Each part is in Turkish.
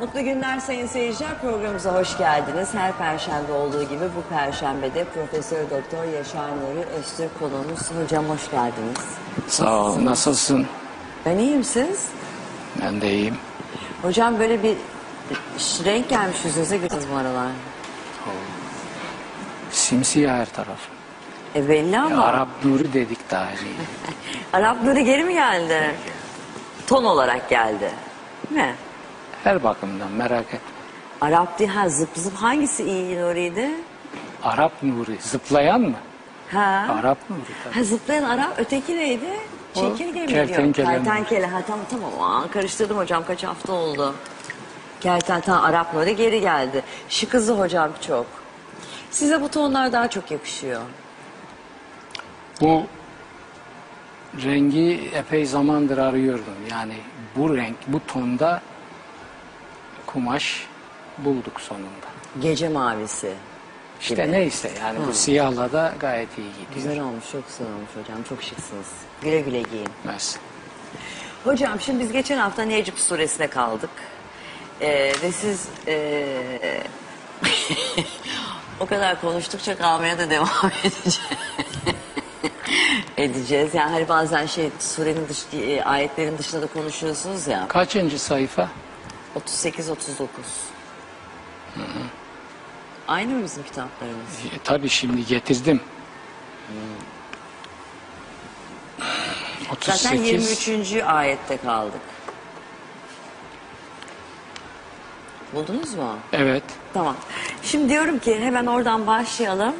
Mutlu günler sayın seyirciler. Programımıza hoş geldiniz. Her perşembe olduğu gibi bu perşembede Profesör Doktor Yaşar Nuri Öztürk konuğumuz. Hocam hoş geldiniz. Sağ ol. Nasılsın? Ben iyiyim siz? Ben de iyiyim. Hocam böyle bir renk gelmiş yüzünüze gittiniz bu aralar. Simsiyah her taraf. E belli ama. Arap nuru dedik daha iyi. Arap Nuri geri mi geldi? Ton olarak geldi. Değil mi? Her bakımdan merak et. Arap değil ha zıp zıp hangisi iyi Nuri'ydi? Arap nuru. Zıplayan mı? Ha. Arap nuru tabii. Ha zıplayan Arap öteki neydi? Çekirge mi kertenkele diyor? Kertenkele. Ha tamam tamam. Aa, karıştırdım hocam kaç hafta oldu. Kertenkele Arap Nuri geri geldi. Şu kızı hocam çok. Size bu tonlar daha çok yakışıyor. Bu rengi epey zamandır arıyordum. Yani bu renk, bu tonda kumaş bulduk sonunda. Gece mavisi. İşte Gibi. neyse yani bu siyahla da gayet iyi gidiyor. Güzel olmuş, çok güzel olmuş hocam. Çok şıksınız. Güle güle giyin. Mersi. Hocam şimdi biz geçen hafta Necip suresine kaldık. Ee, ve siz ee, o kadar konuştukça kalmaya da devam edeceğiz. edeceğiz. Yani hani bazen şey surenin dış, e, ayetlerin dışında da konuşuyorsunuz ya. Kaçıncı sayfa? 38 39. Aynı mı bizim kitaplarımız? E, tabii şimdi getirdim. Zaten 38. 23. ayette kaldık. Buldunuz mu? Evet. Tamam. Şimdi diyorum ki hemen oradan başlayalım.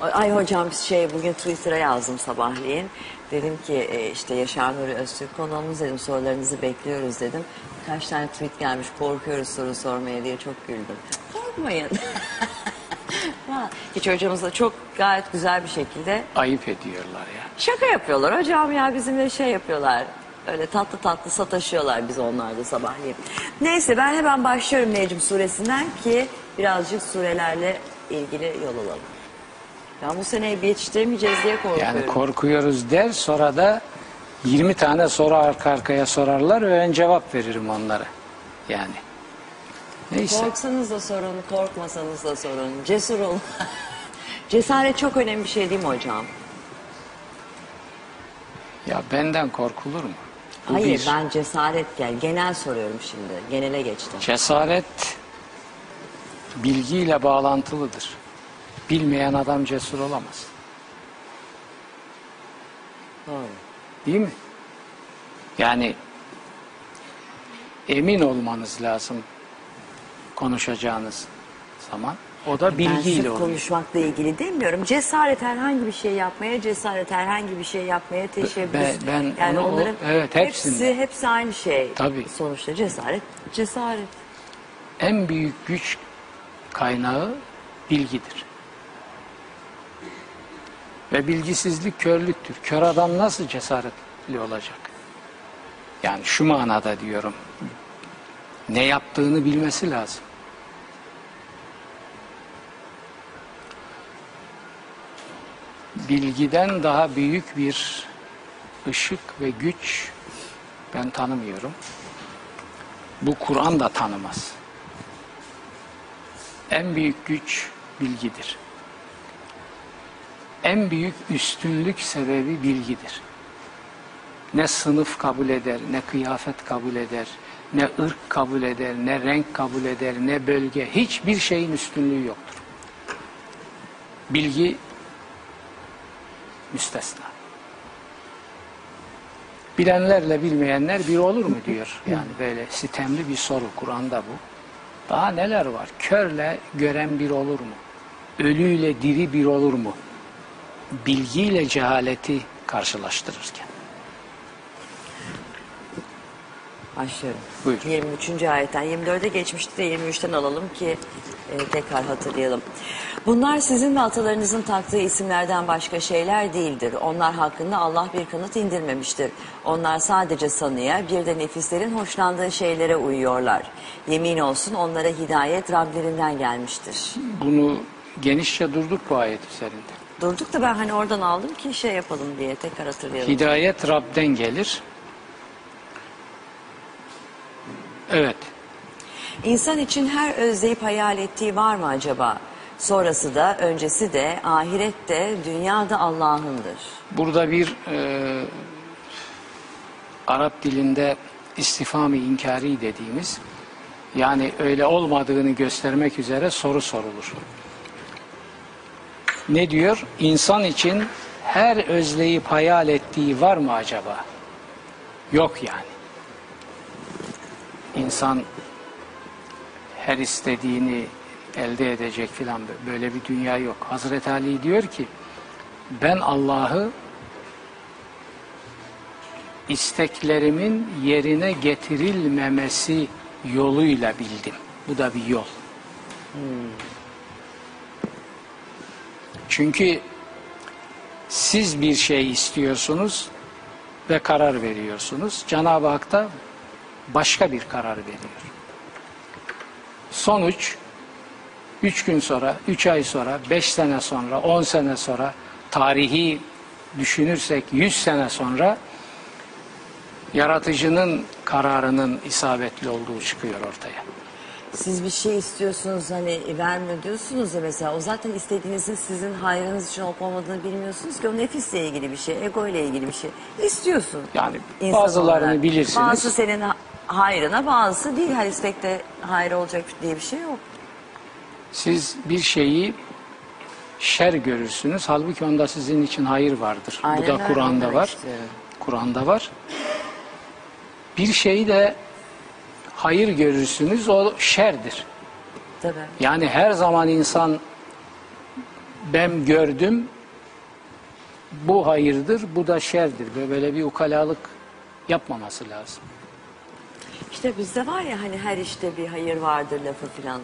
Ay hocam şey bugün Twitter'a yazdım sabahleyin. Dedim ki e, işte Yaşar Nuri Öztürk konuğumuz dedim sorularınızı bekliyoruz dedim. Kaç tane tweet gelmiş korkuyoruz soru sormaya diye çok güldüm. Korkmayın. Hiç hocamızla çok gayet güzel bir şekilde Ayıp ediyorlar ya. Şaka yapıyorlar hocam ya bizimle şey yapıyorlar. Öyle tatlı tatlı sataşıyorlar biz onlarda sabahleyin. Neyse ben hemen başlıyorum Necm suresinden ki birazcık surelerle ilgili yol alalım. Ya bu sene yetiştiremeyeceğiz diye korkuyorum. Yani korkuyoruz der sonra da 20 tane soru arka arkaya sorarlar ve ben cevap veririm onlara. Yani. Neyse. Korksanız da sorun, korkmasanız da sorun. Cesur olun. Cesaret çok önemli bir şey değil mi hocam? Ya benden korkulur mu? Bu Hayır bir. ben cesaret gel. Genel soruyorum şimdi. Genele geçtim. Cesaret bilgiyle bağlantılıdır. Bilmeyen adam cesur olamaz. Doğru. Değil mi? Yani emin olmanız lazım konuşacağınız zaman. O da Ben bilgiyle sırf oluyor. konuşmakla ilgili demiyorum. Cesaret herhangi bir şey yapmaya, cesaret herhangi bir şey yapmaya teşebbüs. Ben- ben yani onu- o- onların evet, hepsinde. hepsi, hepsi aynı şey. Tabii. Sonuçta cesaret, cesaret. En büyük güç kaynağı bilgidir. Ve bilgisizlik körlüktür. Kör adam nasıl cesaretli olacak? Yani şu manada diyorum. Ne yaptığını bilmesi lazım. Bilgiden daha büyük bir ışık ve güç ben tanımıyorum. Bu Kur'an da tanımaz. En büyük güç bilgidir. En büyük üstünlük sebebi bilgidir. Ne sınıf kabul eder, ne kıyafet kabul eder, ne ırk kabul eder, ne renk kabul eder, ne bölge. Hiçbir şeyin üstünlüğü yoktur. Bilgi müstesna. Bilenlerle bilmeyenler bir olur mu diyor. Yani böyle sitemli bir soru Kur'an'da bu. Daha neler var? Körle gören bir olur mu? Ölüyle diri bir olur mu? Bilgiyle cehaleti karşılaştırırken. Başlıyorum. Buyur. 23. ayetten 24'e geçmişti de 23'ten alalım ki e, tekrar hatırlayalım. Bunlar sizin ve atalarınızın taktığı isimlerden başka şeyler değildir. Onlar hakkında Allah bir kanıt indirmemiştir. Onlar sadece sanıya bir de nefislerin hoşlandığı şeylere uyuyorlar. Yemin olsun onlara hidayet Rablerinden gelmiştir. Bunu genişçe durduk bu ayet üzerinde. Durduk da ben hani oradan aldım ki şey yapalım diye tekrar hatırlayalım. Hidayet Rab'den gelir. Evet. İnsan için her özleyip hayal ettiği var mı acaba? Sonrası da, öncesi de, ahirette, dünyada Allah'ındır. Burada bir e, Arap dilinde istifami inkari dediğimiz yani öyle olmadığını göstermek üzere soru sorulur. Ne diyor? İnsan için her özleyip hayal ettiği var mı acaba? Yok yani. İnsan her istediğini elde edecek filan böyle bir dünya yok. Hazreti Ali diyor ki ben Allah'ı isteklerimin yerine getirilmemesi yoluyla bildim. Bu da bir yol. Çünkü siz bir şey istiyorsunuz ve karar veriyorsunuz. Cenab-ı Hak da başka bir karar veriyor. Sonuç üç gün sonra, üç ay sonra, beş sene sonra, on sene sonra, tarihi düşünürsek yüz sene sonra yaratıcının kararının isabetli olduğu çıkıyor ortaya. Siz bir şey istiyorsunuz hani vermiyor diyorsunuz ya mesela o zaten istediğinizin sizin hayrınız için olup olmadığını bilmiyorsunuz ki o nefisle ilgili bir şey, ego ile ilgili bir şey. İstiyorsun. Yani insan bazılarını olarak. bilirsiniz. Bazısı senin ha- hayrına bazısı değil. Her istekte hayır olacak diye bir şey yok. Siz bir şeyi şer görürsünüz. Halbuki onda sizin için hayır vardır. Bu Aynen da öyle Kur'an'da demek var. istiyorum. Kur'an'da var. Bir şeyi de hayır görürsünüz. O şerdir. Tabii. Yani her zaman insan ben gördüm bu hayırdır, bu da şerdir. Böyle- bir ukalalık yapmaması lazım. İşte bizde var ya hani her işte bir hayır vardır lafı filan.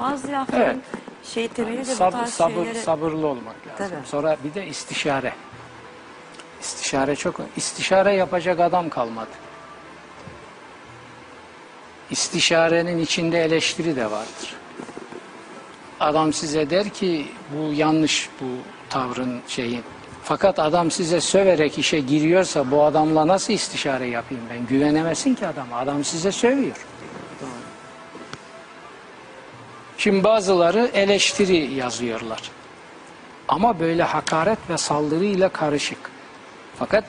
Bazı lafların Evet. şey temeli de bu Sab- tarz sabır, şeylere... sabırlı olmak lazım. Tabii. Sonra bir de istişare. İstişare çok istişare yapacak adam kalmadı. İstişarenin içinde eleştiri de vardır. Adam size der ki bu yanlış bu tavrın şeyi. Fakat adam size söverek işe giriyorsa bu adamla nasıl istişare yapayım ben? Güvenemesin ki adama. Adam size sövüyor. Şimdi bazıları eleştiri yazıyorlar. Ama böyle hakaret ve saldırıyla karışık. Fakat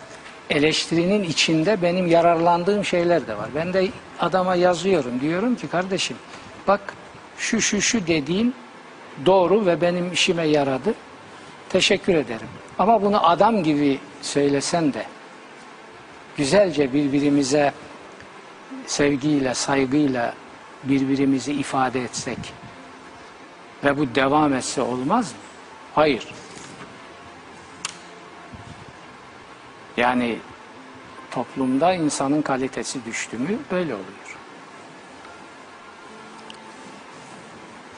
eleştirinin içinde benim yararlandığım şeyler de var. Ben de adama yazıyorum. Diyorum ki kardeşim bak şu şu şu dediğin doğru ve benim işime yaradı. Teşekkür ederim. Ama bunu adam gibi söylesen de güzelce birbirimize sevgiyle, saygıyla birbirimizi ifade etsek ve bu devam etse olmaz mı? Hayır. Yani toplumda insanın kalitesi düştü mü böyle oluyor.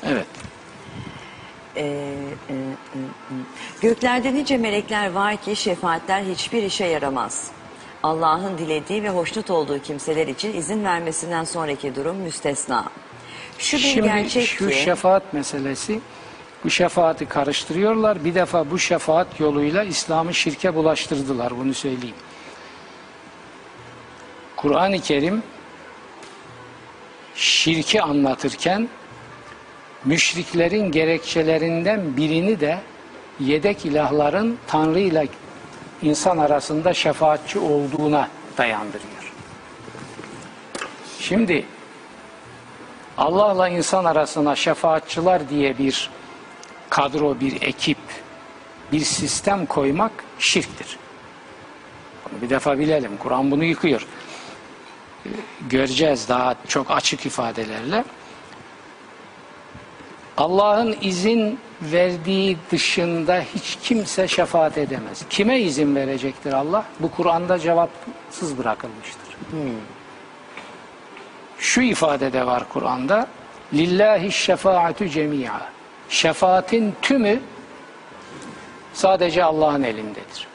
Evet. Ee, e, e, e. Göklerde nice melekler var ki şefaatler hiçbir işe yaramaz. Allah'ın dilediği ve hoşnut olduğu kimseler için izin vermesinden sonraki durum müstesna. Şu bir Şimdi gerçek şu ki şefaat meselesi bu şefaati karıştırıyorlar. Bir defa bu şefaat yoluyla İslam'ı şirke bulaştırdılar bunu söyleyeyim. Kur'an-ı Kerim şirki anlatırken müşriklerin gerekçelerinden birini de yedek ilahların Tanrı ile insan arasında şefaatçi olduğuna dayandırıyor. Şimdi Allah'la insan arasına şefaatçılar diye bir kadro, bir ekip, bir sistem koymak şirktir. Bunu bir defa bilelim. Kur'an bunu yıkıyor. Göreceğiz daha çok açık ifadelerle. Allah'ın izin verdiği dışında hiç kimse şefaat edemez. Kime izin verecektir Allah? Bu Kur'an'da cevapsız bırakılmıştır. Şu ifadede var Kur'an'da lillahi şefaatü cemi'a şefaatin tümü sadece Allah'ın elindedir.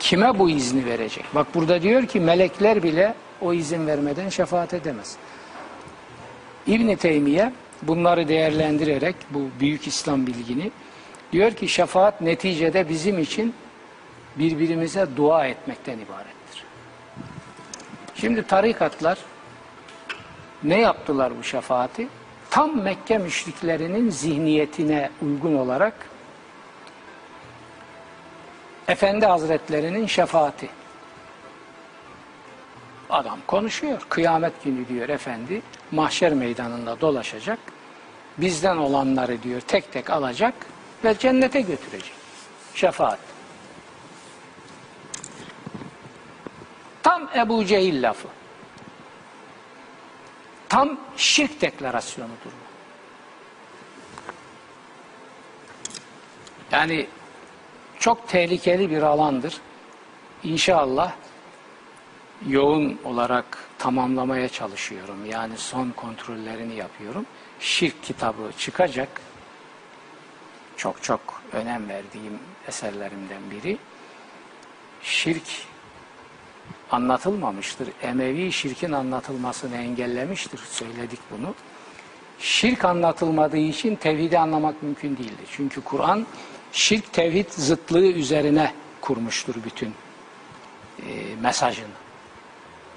Kime bu izni verecek? Bak burada diyor ki melekler bile o izin vermeden şefaat edemez. İbn Teymiye bunları değerlendirerek bu büyük İslam bilgini diyor ki şefaat neticede bizim için birbirimize dua etmekten ibarettir. Şimdi tarikatlar Ne yaptılar bu şefaati? Tam Mekke müşriklerinin zihniyetine uygun olarak Efendi Hazretlerinin şefaati. Adam konuşuyor. Kıyamet günü diyor efendi mahşer meydanında dolaşacak. Bizden olanları diyor tek tek alacak ve cennete götürecek. Şefaat. Tam Ebu Cehil lafı. Tam şirk deklarasyonudur bu. Yani çok tehlikeli bir alandır. İnşallah yoğun olarak tamamlamaya çalışıyorum. Yani son kontrollerini yapıyorum. Şirk kitabı çıkacak. Çok çok önem verdiğim eserlerimden biri. Şirk anlatılmamıştır. Emevi şirkin anlatılmasını engellemiştir. Söyledik bunu. Şirk anlatılmadığı için tevhidi anlamak mümkün değildir. Çünkü Kur'an şirk tevhid zıtlığı üzerine kurmuştur bütün e, mesajını.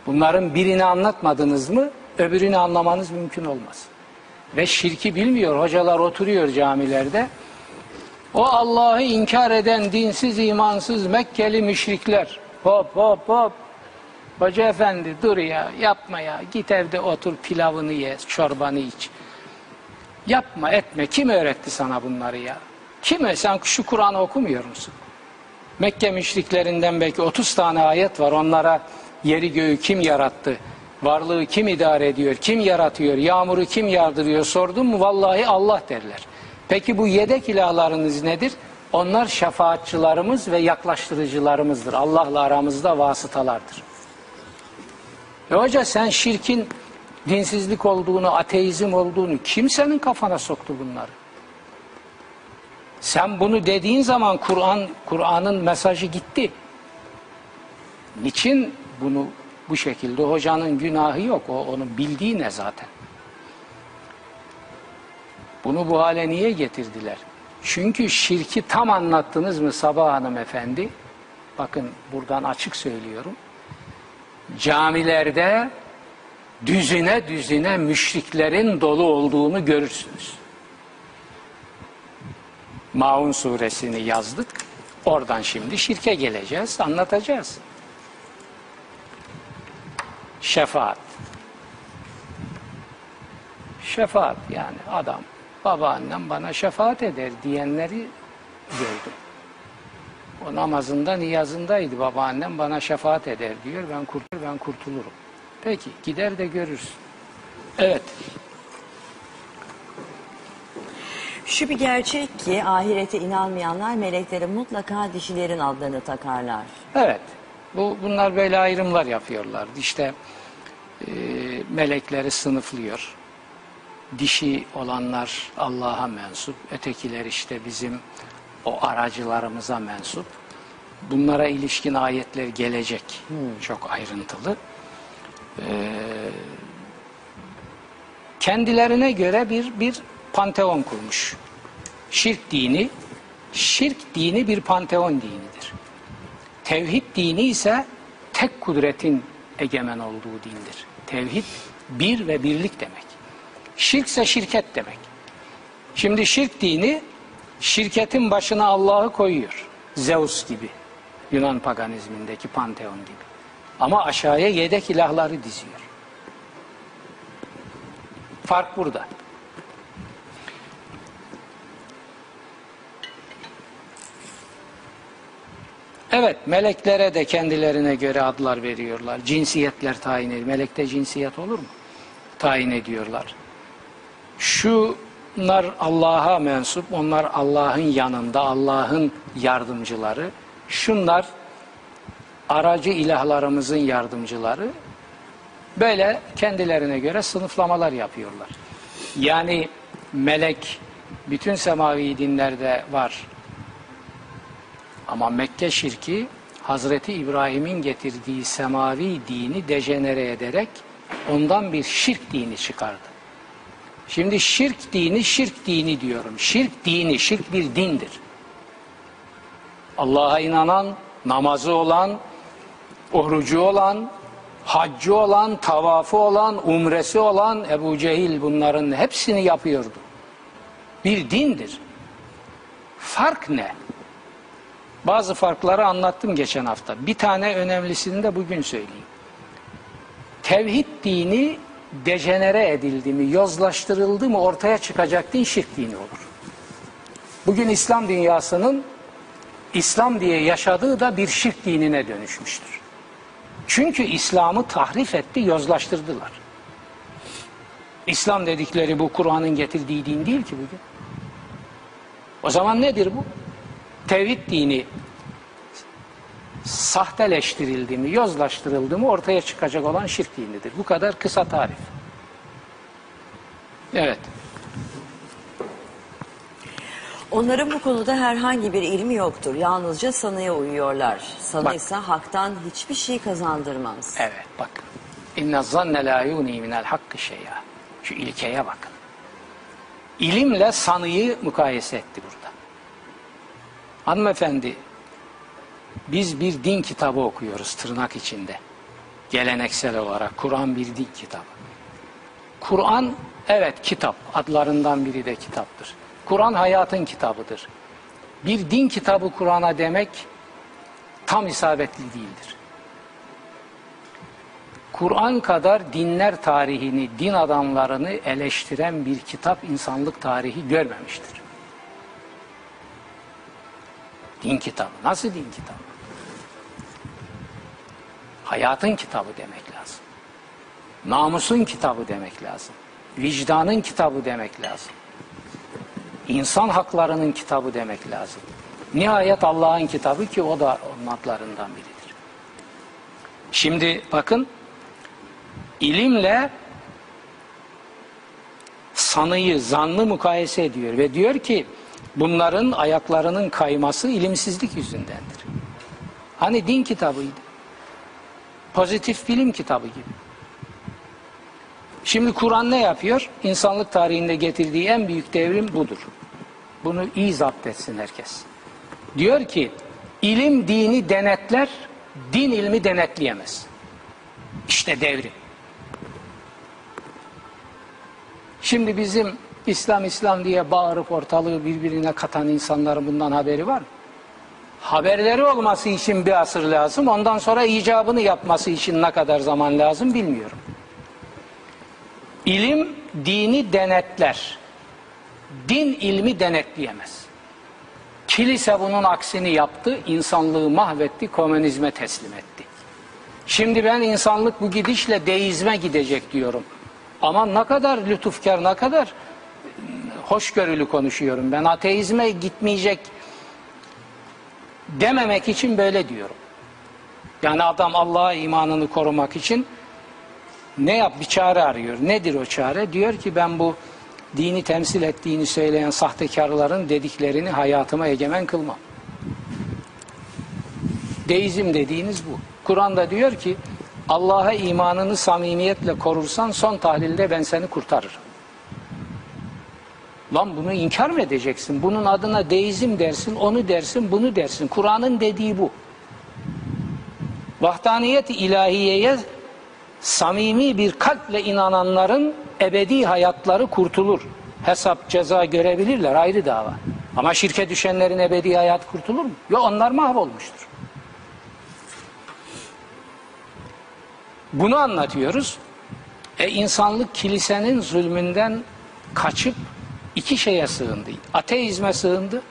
Bunların birini anlatmadınız mı öbürünü anlamanız mümkün olmaz. Ve şirki bilmiyor. Hocalar oturuyor camilerde. O Allah'ı inkar eden dinsiz, imansız Mekkeli müşrikler. Hop hop hop. Hoca efendi dur ya yapma ya. Git evde otur pilavını ye, çorbanı iç. Yapma etme. Kim öğretti sana bunları ya? Kim? Sen şu Kur'an'ı okumuyor musun? Mekke müşriklerinden belki 30 tane ayet var. Onlara yeri göğü kim yarattı? Varlığı kim idare ediyor? Kim yaratıyor? Yağmuru kim yağdırıyor? Sordum mu? Vallahi Allah derler. Peki bu yedek ilahlarınız nedir? Onlar şefaatçılarımız ve yaklaştırıcılarımızdır. Allah'la aramızda vasıtalardır. E hoca sen şirkin dinsizlik olduğunu, ateizm olduğunu kim senin kafana soktu bunları? Sen bunu dediğin zaman Kur'an Kur'an'ın mesajı gitti. Niçin bunu bu şekilde hocanın günahı yok. O onun bildiği ne zaten. Bunu bu hale niye getirdiler? Çünkü şirki tam anlattınız mı Sabah Hanım Efendi? Bakın buradan açık söylüyorum. Camilerde düzine düzine müşriklerin dolu olduğunu görürsünüz. Maun suresini yazdık. Oradan şimdi şirke geleceğiz, anlatacağız. Şefaat. Şefaat yani adam, babaannem bana şefaat eder diyenleri gördüm. O namazında, niyazındaydı. Babaannem bana şefaat eder diyor. Ben kurtulur, ben kurtulurum. Peki gider de görürsün. Evet. Şu bir gerçek ki ahirete inanmayanlar meleklere mutlaka dişilerin adlarını takarlar. Evet. Bu bunlar böyle ayrımlar yapıyorlar. İşte e, melekleri sınıflıyor. Dişi olanlar Allah'a mensup, ötekiler işte bizim o aracılarımıza mensup. Bunlara ilişkin ayetler gelecek. Çok ayrıntılı. Ee, kendilerine göre bir bir panteon kurmuş. Şirk dini, şirk dini bir panteon dinidir. Tevhid dini ise tek kudretin egemen olduğu dindir. Tevhid bir ve birlik demek. Şirk ise şirket demek. Şimdi şirk dini şirketin başına Allah'ı koyuyor. Zeus gibi. Yunan paganizmindeki panteon gibi. Ama aşağıya yedek ilahları diziyor. Fark burada. Evet, meleklere de kendilerine göre adlar veriyorlar. Cinsiyetler tayin ediyor. Melekte cinsiyet olur mu? Tayin ediyorlar. Şunlar Allah'a mensup, onlar Allah'ın yanında, Allah'ın yardımcıları. Şunlar aracı ilahlarımızın yardımcıları. Böyle kendilerine göre sınıflamalar yapıyorlar. Yani melek bütün semavi dinlerde var. Ama Mekke şirki Hazreti İbrahim'in getirdiği semavi dini dejenere ederek ondan bir şirk dini çıkardı. Şimdi şirk dini şirk dini diyorum. Şirk dini, şirk bir dindir. Allah'a inanan, namazı olan, orucu olan, haccı olan, tavafı olan, umresi olan Ebu Cehil bunların hepsini yapıyordu. Bir dindir. Fark ne? Bazı farkları anlattım geçen hafta. Bir tane önemlisini de bugün söyleyeyim. Tevhid dini dejenere edildi mi, yozlaştırıldı mı ortaya çıkacak din şirk dini olur. Bugün İslam dünyasının İslam diye yaşadığı da bir şirk dinine dönüşmüştür. Çünkü İslam'ı tahrif etti, yozlaştırdılar. İslam dedikleri bu Kur'an'ın getirdiği din değil ki bugün. O zaman nedir bu? Tevhid dini sahteleştirildi mi, yozlaştırıldı mı ortaya çıkacak olan şirk dinidir. Bu kadar kısa tarif. Evet. Onların bu konuda herhangi bir ilmi yoktur. Yalnızca sanıya uyuyorlar. Sanıysa haktan hiçbir şey kazandırmaz. Evet bakın. İnne zanne la yuni minel hakkı şey'a. Şu ilkeye bakın. İlimle sanıyı mukayese etti burada. Hanımefendi, biz bir din kitabı okuyoruz tırnak içinde. Geleneksel olarak Kur'an bir din kitabı. Kur'an evet kitap, adlarından biri de kitaptır. Kur'an hayatın kitabıdır. Bir din kitabı Kur'an'a demek tam isabetli değildir. Kur'an kadar dinler tarihini, din adamlarını eleştiren bir kitap insanlık tarihi görmemiştir. Din kitabı. Nasıl din kitabı? Hayatın kitabı demek lazım. Namusun kitabı demek lazım. Vicdanın kitabı demek lazım. İnsan haklarının kitabı demek lazım. Nihayet Allah'ın kitabı ki o da onun adlarından biridir. Şimdi bakın ilimle sanıyı, zannı mukayese ediyor ve diyor ki bunların ayaklarının kayması ilimsizlik yüzündendir. Hani din kitabıydı. Pozitif bilim kitabı gibi. Şimdi Kur'an ne yapıyor? İnsanlık tarihinde getirdiği en büyük devrim budur. Bunu iyi zapt etsin herkes. Diyor ki ilim dini denetler, din ilmi denetleyemez. İşte devrim. Şimdi bizim İslam İslam diye bağırıp ortalığı birbirine katan insanların bundan haberi var mı? Haberleri olması için bir asır lazım. Ondan sonra icabını yapması için ne kadar zaman lazım bilmiyorum. İlim dini denetler. Din ilmi denetleyemez. Kilise bunun aksini yaptı, insanlığı mahvetti, komünizme teslim etti. Şimdi ben insanlık bu gidişle deizme gidecek diyorum. Ama ne kadar lütufkar, ne kadar hoşgörülü konuşuyorum. Ben ateizme gitmeyecek dememek için böyle diyorum. Yani adam Allah'a imanını korumak için ne yap bir çare arıyor. Nedir o çare? Diyor ki ben bu dini temsil ettiğini söyleyen sahtekarların dediklerini hayatıma egemen kılmam. Deizm dediğiniz bu. Kur'an'da diyor ki Allah'a imanını samimiyetle korursan son tahlilde ben seni kurtarırım. Lan bunu inkar mı edeceksin? Bunun adına deizm dersin, onu dersin, bunu dersin. Kur'an'ın dediği bu. Vahdaniyet ilahiyeye samimi bir kalple inananların ebedi hayatları kurtulur. Hesap, ceza görebilirler ayrı dava. Ama şirke düşenlerin ebedi hayat kurtulur mu? Yok onlar mahvolmuştur. Bunu anlatıyoruz. E insanlık kilisenin zulmünden kaçıp iki şeye sığındı. Ateizme sığındı,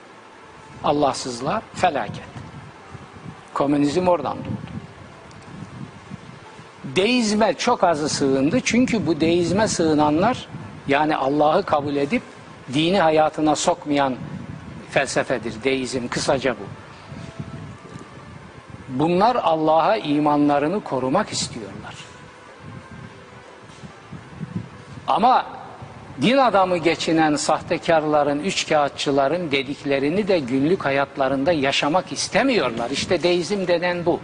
Allahsızlığa, felaket. Komünizm oradan doğdu. Deizme çok azı sığındı çünkü bu deizme sığınanlar yani Allah'ı kabul edip dini hayatına sokmayan felsefedir. Deizm kısaca bu. Bunlar Allah'a imanlarını korumak istiyorlar. Ama din adamı geçinen sahtekarların, üçkağıtçıların dediklerini de günlük hayatlarında yaşamak istemiyorlar. İşte deizm denen bu.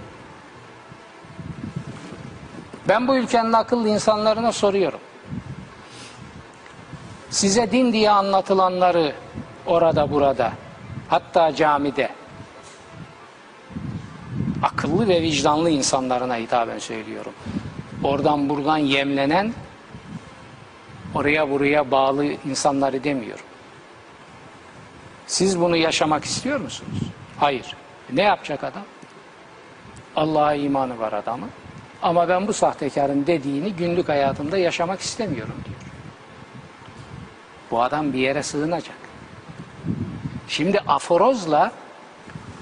Ben bu ülkenin akıllı insanlarına soruyorum. Size din diye anlatılanları orada burada, hatta camide akıllı ve vicdanlı insanlarına hitaben söylüyorum. oradan buradan yemlenen, oraya buraya bağlı insanları demiyorum. Siz bunu yaşamak istiyor musunuz? Hayır. Ne yapacak adam? Allah'a imanı var adamın. Ama ben bu sahtekarın dediğini günlük hayatımda yaşamak istemiyorum diyor. Bu adam bir yere sığınacak. Şimdi aforozla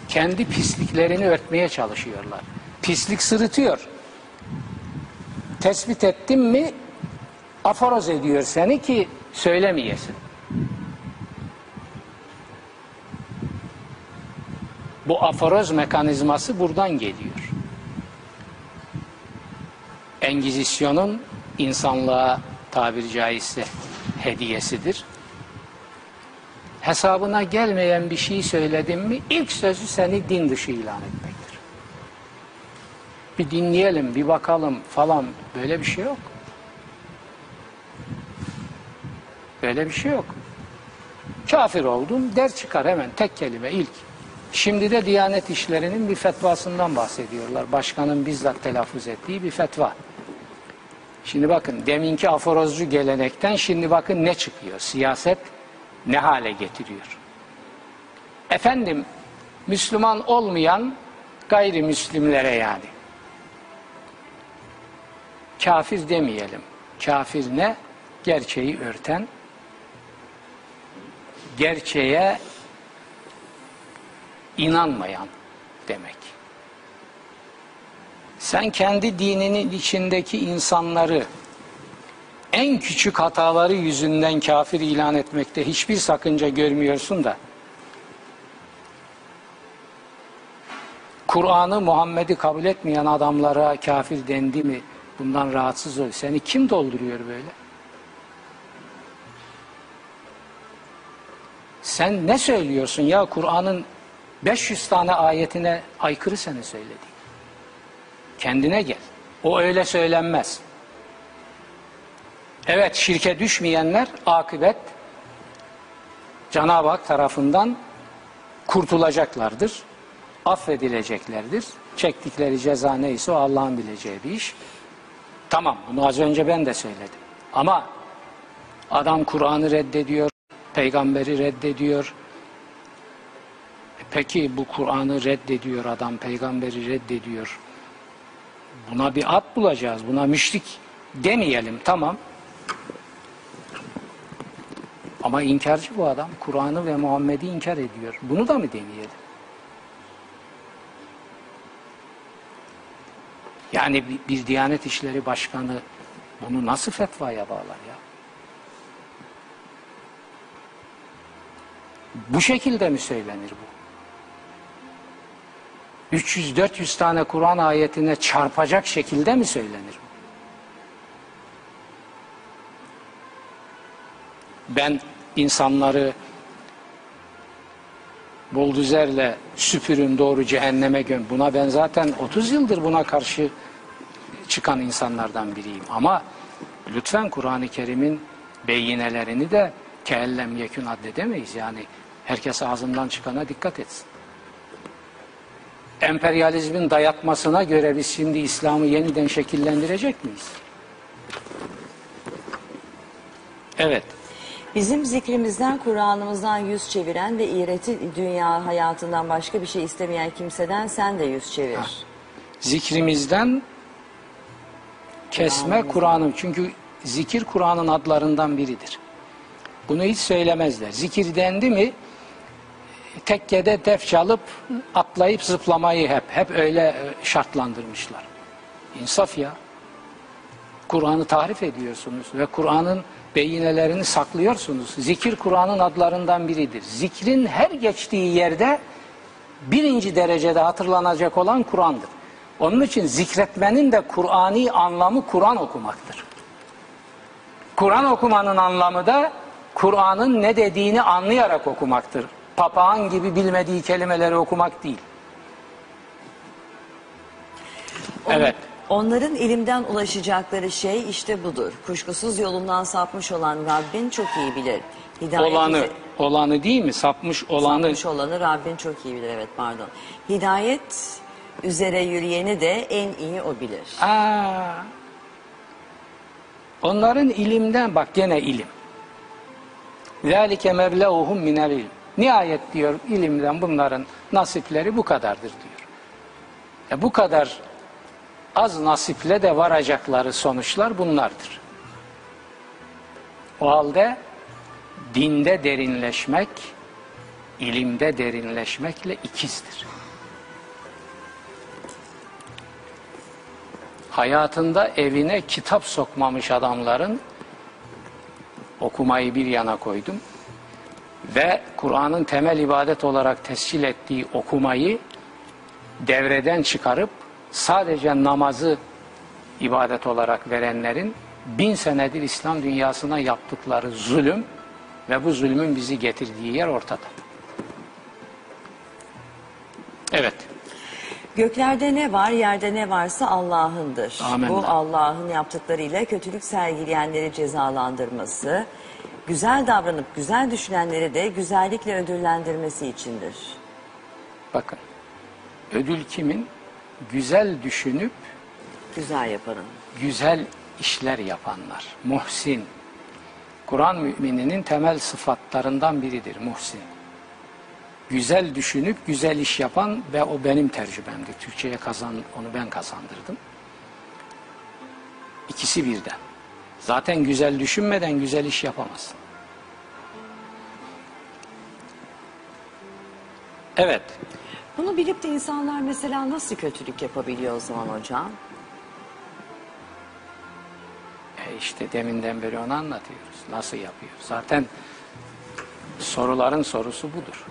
kendi pisliklerini örtmeye çalışıyorlar. Pislik sırıtıyor. Tespit ettin mi aforoz ediyor seni ki söylemeyesin. Bu aforoz mekanizması buradan geliyor. Engizisyonun insanlığa tabiri caizse hediyesidir. Hesabına gelmeyen bir şey söyledin mi ilk sözü seni din dışı ilan etmektir. Bir dinleyelim, bir bakalım falan böyle bir şey yok. Böyle bir şey yok. Kafir oldun der çıkar hemen tek kelime ilk. Şimdi de Diyanet İşleri'nin bir fetvasından bahsediyorlar. Başkanın bizzat telaffuz ettiği bir fetva. Şimdi bakın deminki aforozcu gelenekten şimdi bakın ne çıkıyor. Siyaset ne hale getiriyor. Efendim Müslüman olmayan gayrimüslimlere yani. Kafir demeyelim. Kafir ne? Gerçeği örten, gerçeğe inanmayan demek. Sen kendi dininin içindeki insanları en küçük hataları yüzünden kafir ilan etmekte hiçbir sakınca görmüyorsun da Kur'an'ı Muhammed'i kabul etmeyen adamlara kafir dendi mi bundan rahatsız ol. Seni kim dolduruyor böyle? Sen ne söylüyorsun ya Kur'an'ın 500 tane ayetine aykırı seni söyledi. Kendine gel. O öyle söylenmez. Evet şirke düşmeyenler akıbet Cenab-ı Hak tarafından kurtulacaklardır. Affedileceklerdir. Çektikleri ceza neyse o Allah'ın bileceği bir iş. Tamam bunu az önce ben de söyledim. Ama adam Kur'an'ı reddediyor, peygamberi reddediyor. E Peki bu Kur'an'ı reddediyor adam, peygamberi reddediyor. Buna bir ad bulacağız, buna müşrik demeyelim tamam. Ama inkarcı bu adam. Kur'an'ı ve Muhammed'i inkar ediyor. Bunu da mı demeyelim? Yani bir Diyanet İşleri Başkanı bunu nasıl fetvaya bağlar ya? Bu şekilde mi söylenir bu? 300-400 tane Kur'an ayetine çarpacak şekilde mi söylenir bu? Ben insanları bulduzerle süpürün doğru cehenneme göm. Buna ben zaten 30 yıldır buna karşı çıkan insanlardan biriyim. Ama lütfen Kur'an-ı Kerim'in beyinelerini de keellem yekün addedemeyiz. Yani herkes ağzından çıkana dikkat etsin. Emperyalizmin dayatmasına göre biz şimdi İslam'ı yeniden şekillendirecek miyiz? Evet. Bizim zikrimizden, Kur'an'ımızdan yüz çeviren ve iğreti dünya hayatından başka bir şey istemeyen kimseden sen de yüz çevir. Zikrimizden kesme Kur'an'ın. Çünkü zikir Kur'an'ın adlarından biridir. Bunu hiç söylemezler. Zikir dendi mi tekkede def çalıp atlayıp zıplamayı hep hep öyle e, şartlandırmışlar. İnsaf ya. Kur'an'ı tahrif ediyorsunuz ve Kur'an'ın beyinelerini saklıyorsunuz. Zikir Kur'an'ın adlarından biridir. Zikrin her geçtiği yerde birinci derecede hatırlanacak olan Kur'an'dır. Onun için zikretmenin de Kur'ani anlamı Kur'an okumaktır. Kur'an okumanın anlamı da Kur'an'ın ne dediğini anlayarak okumaktır Papağan gibi bilmediği kelimeleri okumak değil. On- Evet. Onların ilimden ulaşacakları şey işte budur. Kuşkusuz yolundan sapmış olan Rabbin çok iyi bilir. Hidayet Olanı, üze- olanı değil mi? Sapmış olanı. sapmış olanı Rabbin çok iyi bilir. Evet pardon. Hidayet üzere yürüyeni de en iyi o bilir. Aa, Onların ilimden bak gene ilim. ذَٰلِكَ مَبْلَغُهُمْ مِنَ الْاِلْمِ Nihayet diyor ilimden bunların nasipleri bu kadardır diyor. E bu kadar az nasiple de varacakları sonuçlar bunlardır. O halde dinde derinleşmek, ilimde derinleşmekle ikizdir. Hayatında evine kitap sokmamış adamların okumayı bir yana koydum ve Kur'an'ın temel ibadet olarak tescil ettiği okumayı devreden çıkarıp sadece namazı ibadet olarak verenlerin bin senedir İslam dünyasına yaptıkları zulüm ve bu zulmün bizi getirdiği yer ortada. Evet. Göklerde ne var, yerde ne varsa Allah'ındır. Bu Allah'ın yaptıklarıyla kötülük sergileyenleri cezalandırması, güzel davranıp güzel düşünenleri de güzellikle ödüllendirmesi içindir. Bakın. Ödül kimin? Güzel düşünüp Güzel yapanın. güzel işler yapanlar. Muhsin. Kur'an mümininin temel sıfatlarından biridir muhsin. Güzel düşünüp güzel iş yapan ve o benim tercümemdi. Türkçe'ye kazan, onu ben kazandırdım. İkisi birden. Zaten güzel düşünmeden güzel iş yapamazsın. Evet. Bunu bilip de insanlar mesela nasıl kötülük yapabiliyor o zaman hocam? E işte deminden beri onu anlatıyoruz. Nasıl yapıyor? Zaten soruların sorusu budur.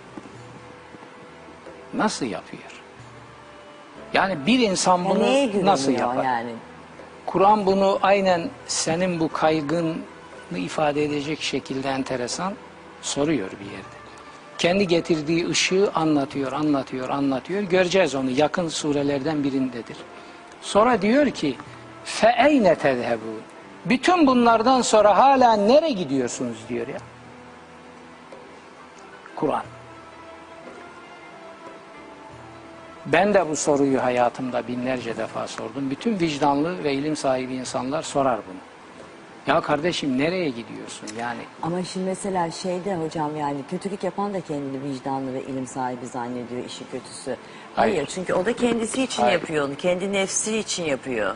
Nasıl yapıyor? Yani bir insan Ya bunu neye güveniyor nasıl yapar? yani? Kur'an bunu aynen senin bu kaygını ifade edecek şekilde enteresan soruyor bir yerde Kendi getirdiği ışığı anlatıyor, anlatıyor, anlatıyor. Göreceğiz onu yakın surelerden birindedir. Sonra diyor ki فَاَيْنَ تَذْهَبُونَ Bütün bunlardan sonra hala nereye gidiyorsunuz diyor ya. Kur'an. Ben de bu soruyu hayatımda binlerce defa sordum. Bütün vicdanlı ve ilim sahibi insanlar sorar bunu. Ya kardeşim nereye gidiyorsun? Yani Ama şimdi mesela şeyde hocam yani kötülük yapan da kendini vicdanlı ve ilim sahibi zannediyor işi kötüsü. Hayır, Hayır. çünkü o da kendisi için Hayır. yapıyor onu. Kendi nefsi için yapıyor.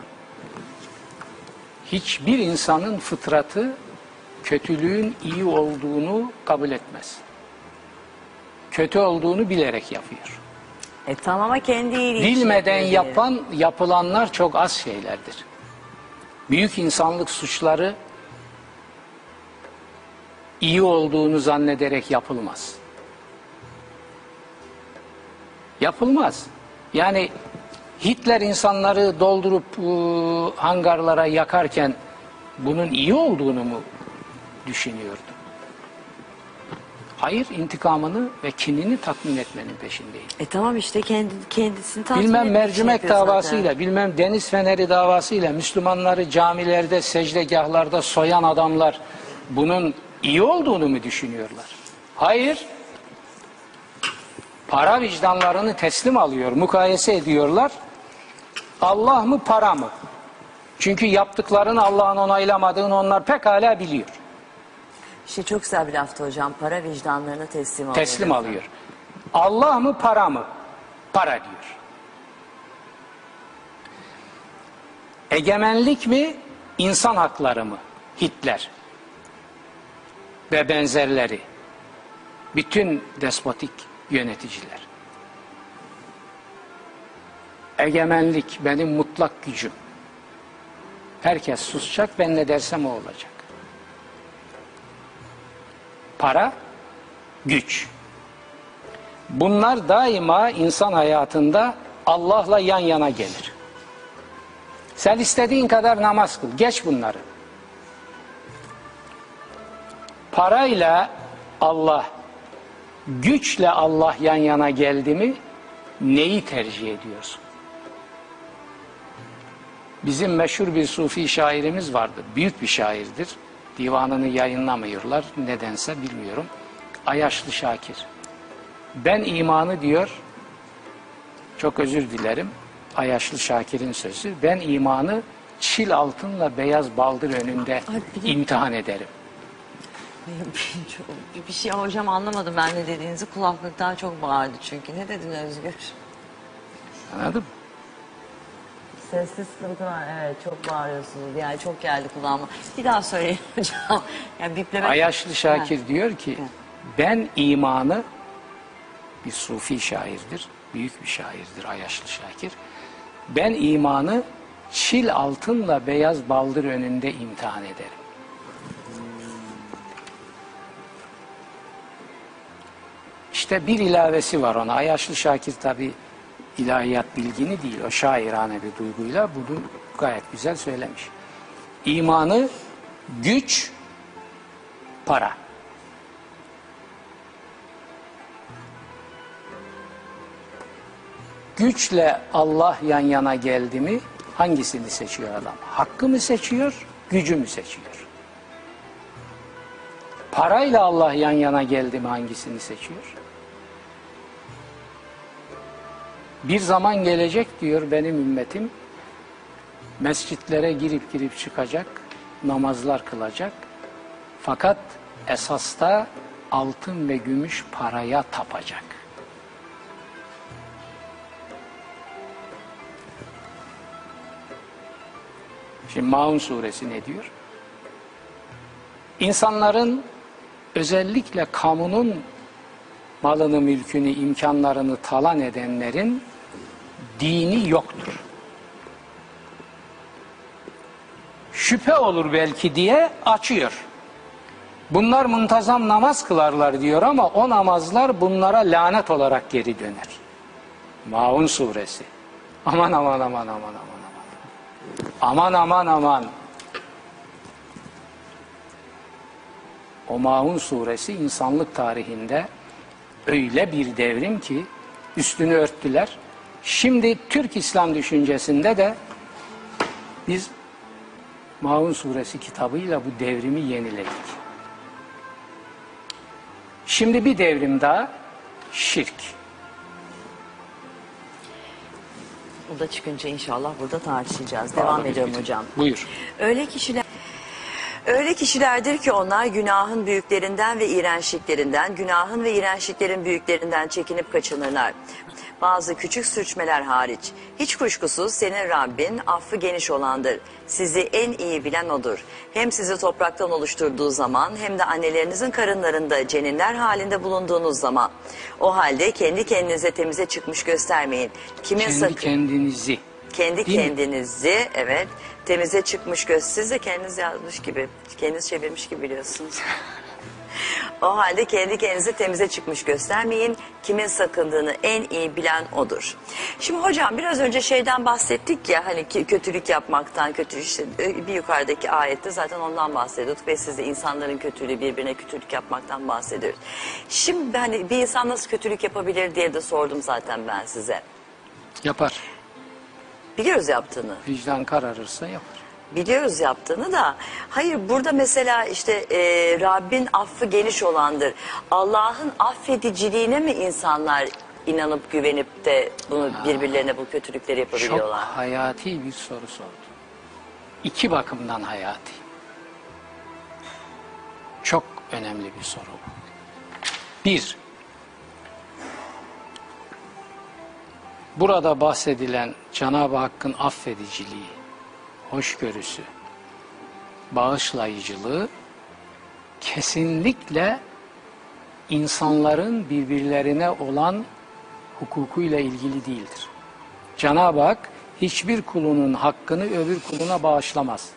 hiçbir insanın fıtratı kötülüğün iyi olduğunu kabul etmez. Kötü olduğunu bilerek yapıyor. E tamam ama kendi iyiliği için Bilmeden yapıyor yapan, yapılanlar çok az şeylerdir. Büyük insanlık suçları iyi olduğunu zannederek yapılmaz. Yapılmaz. Yani Hitler insanları doldurup e, hangarlara yakarken bunun iyi olduğunu mu düşünüyordu? Hayır, intikamını ve kinini tatmin etmenin peşindeydi. E tamam işte kendi, kendisini tatmin Bilmem mercimek yapıyor zaten. davasıyla, bilmem deniz feneri davasıyla Müslümanları camilerde, secdegahlarda soyan adamlar bunun iyi olduğunu mu düşünüyorlar? Hayır. Para vicdanlarını teslim alıyor, mukayese ediyorlar. Allah mı para mı? Çünkü yaptıklarını Allah'ın onaylamadığını onlar pekala biliyor. İşte çok güzel bir laftı hocam. Para vicdanlarına teslim alıyor. Teslim alıyor. Allah mı para mı? Para diyor. Egemenlik mi? insan hakları mı? Hitler ve benzerleri. Bütün despotik yöneticiler. Egemenlik benim mutlak gücüm. Herkes susacak, ben ne dersem o olacak. Para, güç. Bunlar daima insan hayatında Allah'la yan yana gelir. Sen istediğin kadar namaz kıl. Geç bunları. Parayla Allah, güçle Allah yan yana geldi mi neyi tercih ediyorsun? Bizim meşhur bir sufi şairimiz vardı. Büyük bir şairdir. Divanını yayınlamıyorlar. Nedense bilmiyorum. Ayaşlı Şakir. Ben imanı diyor, çok özür dilerim, Ayaşlı Şakir'in sözü, ben imanı çil altınla beyaz baldır önünde Ay, imtihan ederim. Bir şey hocam anlamadım ben ne dediğinizi. Kulaklıktan çok bağırdı çünkü. Ne dedin Özgür? Anladın mı? Sesli sıkıntı var. Evet çok bağırıyorsunuz. Yani çok geldi kulağıma. Bir daha söyleyin hocam. Yani biplemek... Ayaşlı Şakir diyor ki ben imanı bir sufi şairdir. Büyük bir şairdir Ayaşlı Şakir. Ben imanı çil altınla beyaz baldır önünde imtihan ederim. İşte bir ilavesi var ona. Ayaşlı Şakir tabi ilahiyat bilgini değil, o şairane bir duyguyla bunu gayet güzel söylemiş. İmanı güç, para. Güçle Allah yan yana geldi mi hangisini seçiyor adam? Hakkı mı seçiyor, gücü mü seçiyor? Parayla Allah yan yana geldi mi hangisini seçiyor? Bir zaman gelecek diyor benim ümmetim mescitlere girip girip çıkacak, namazlar kılacak. Fakat esasta altın ve gümüş paraya tapacak. Şimdi Maun suresi ne diyor? İnsanların özellikle kamunun malını, mülkünü, imkanlarını talan edenlerin dini yoktur. Şüphe olur belki diye açıyor. Bunlar muntazam namaz kılarlar diyor ama o namazlar bunlara lanet olarak geri döner. Maun suresi. Aman aman aman aman aman aman. Aman aman aman. O Maun suresi insanlık tarihinde öyle bir devrim ki üstünü örttüler. Şimdi Türk İslam düşüncesinde de biz Maun suresi kitabıyla bu devrimi yeniledik. Şimdi bir devrim daha şirk. Bu da çıkınca inşallah burada tartışacağız. Devam ediyorum hocam. Buyur. Öyle kişiler Öyle kişilerdir ki onlar günahın büyüklerinden ve iğrençliklerinden, günahın ve iğrençliklerin büyüklerinden çekinip kaçınırlar. Bazı küçük sürçmeler hariç. Hiç kuşkusuz senin Rabbin affı geniş olandır. Sizi en iyi bilen odur. Hem sizi topraktan oluşturduğu zaman hem de annelerinizin karınlarında ceninler halinde bulunduğunuz zaman. O halde kendi kendinize temize çıkmış göstermeyin. Kimin Kendi sakın kendinizi. kendi Değil mi? kendinizi evet temize çıkmış göz siz de kendiniz yazmış gibi kendiniz çevirmiş gibi biliyorsunuz. o halde kendi kendinizi temize çıkmış göstermeyin. Kimin sakındığını en iyi bilen odur. Şimdi hocam biraz önce şeyden bahsettik ya hani ki kötülük yapmaktan kötü işte e, bir yukarıdaki ayette zaten ondan bahsediyorduk ve siz de insanların kötülüğü birbirine kötülük yapmaktan bahsediyoruz. Şimdi hani bir insan nasıl kötülük yapabilir diye de sordum zaten ben size. Yapar. Biliyoruz yaptığını. Vicdan kararırsa yapar. Biliyoruz yaptığını da. Hayır burada mesela işte e, Rabbin affı geniş olandır. Allah'ın affediciliğine mi insanlar inanıp güvenip de bunu birbirlerine bu kötülükleri Çok yapabiliyorlar? hayati bir soru sordu. İki bakımdan hayati. Çok önemli bir soru bu. Bir, burada bahsedilen Cenab-ı Hakk'ın affediciliği, hoşgörüsü, bağışlayıcılığı kesinlikle insanların birbirlerine olan hukukuyla ilgili değildir. Cenab-ı Hak hiçbir kulunun hakkını öbür kuluna bağışlamaz.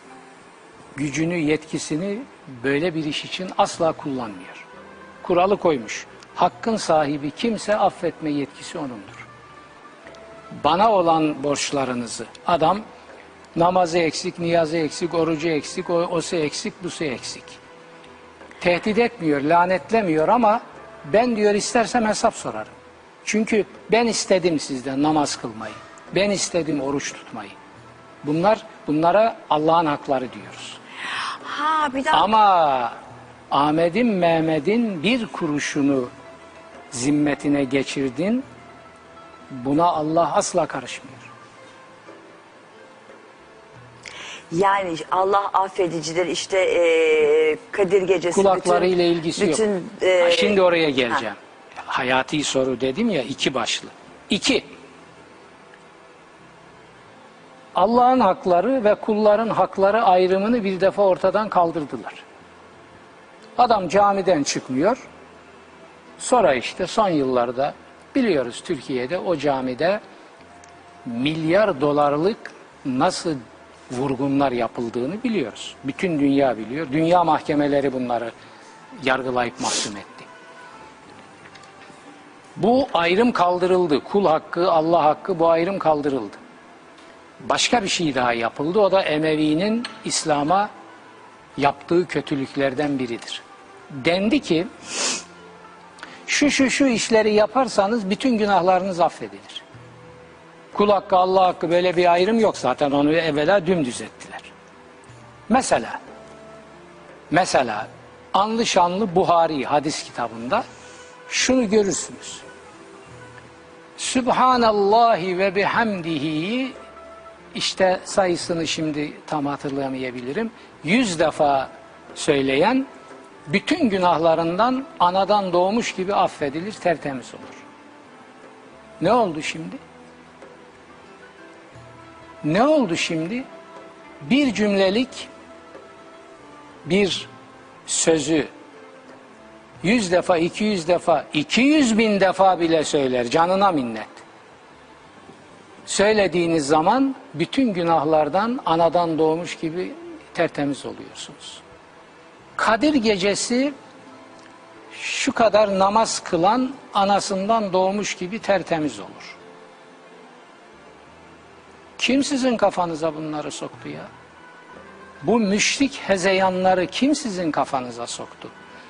Gücünü, yetkisini böyle bir iş için asla kullanmıyor. Kuralı koymuş. Hakkın sahibi kimse affetme yetkisi onundur. Bana olan borçlarınızı adam namazı eksik, niyazı eksik, orucu eksik, o, osu eksik, busu eksik. Tehdit etmiyor, lanetlemiyor ama ben diyor istersem hesap sorarım. Çünkü ben istedim sizden namaz kılmayı. Ben istedim oruç tutmayı. Bunlar bunlara Allah'ın hakları diyoruz. Ha bir daha Ama Ahmet'in Mehmet'in bir kuruşunu zimmetine geçirdin. Buna Allah asla karışmıyor. Yani Allah affedicidir işte e, Kadir Gecesi. Kulaklarıyla bütün, ilgisi bütün, yok. e, Ha, Şimdi oraya geleceğim. Hayati soru dedim ya iki başlı. İki. Allah'ın hakları ve kulların hakları ayrımını bir defa ortadan kaldırdılar. Adam camiden çıkmıyor. Sonra işte son yıllarda biliyoruz Türkiye'de o camide milyar dolarlık nasıl vurgunlar yapıldığını biliyoruz. Bütün dünya biliyor. Dünya mahkemeleri bunları yargılayıp mahkum etti. Bu ayrım kaldırıldı. Kul hakkı, Allah hakkı bu ayrım kaldırıldı. Başka bir şey daha yapıldı. O da Emevi'nin İslam'a yaptığı kötülüklerden biridir. Dendi ki şu şu şu işleri yaparsanız bütün günahlarınız affedilir. Kul hakkı, Allah hakkı böyle bir ayrım yok zaten onu evvela dümdüz ettiler. Mesela mesela anlı şanlı Buhari hadis kitabında şunu görürsünüz. Sübhanallahi ve bihamdihi işte sayısını şimdi tam hatırlayamayabilirim. Yüz defa söyleyen bütün günahlarından anadan doğmuş gibi affedilir, tertemiz olur. Ne oldu şimdi? Ne oldu şimdi? Bir cümlelik bir sözü yüz defa, iki yüz defa, iki yüz bin defa bile söyler. Canına minnet. Söylediğiniz zaman bütün günahlardan anadan doğmuş gibi tertemiz oluyorsunuz. Kadir gecesi şu kadar namaz kılan anasından doğmuş gibi tertemiz olur. Kim sizin kafanıza bunları soktu ya? Bu müşrik hezeyanları kim sizin kafanıza soktu?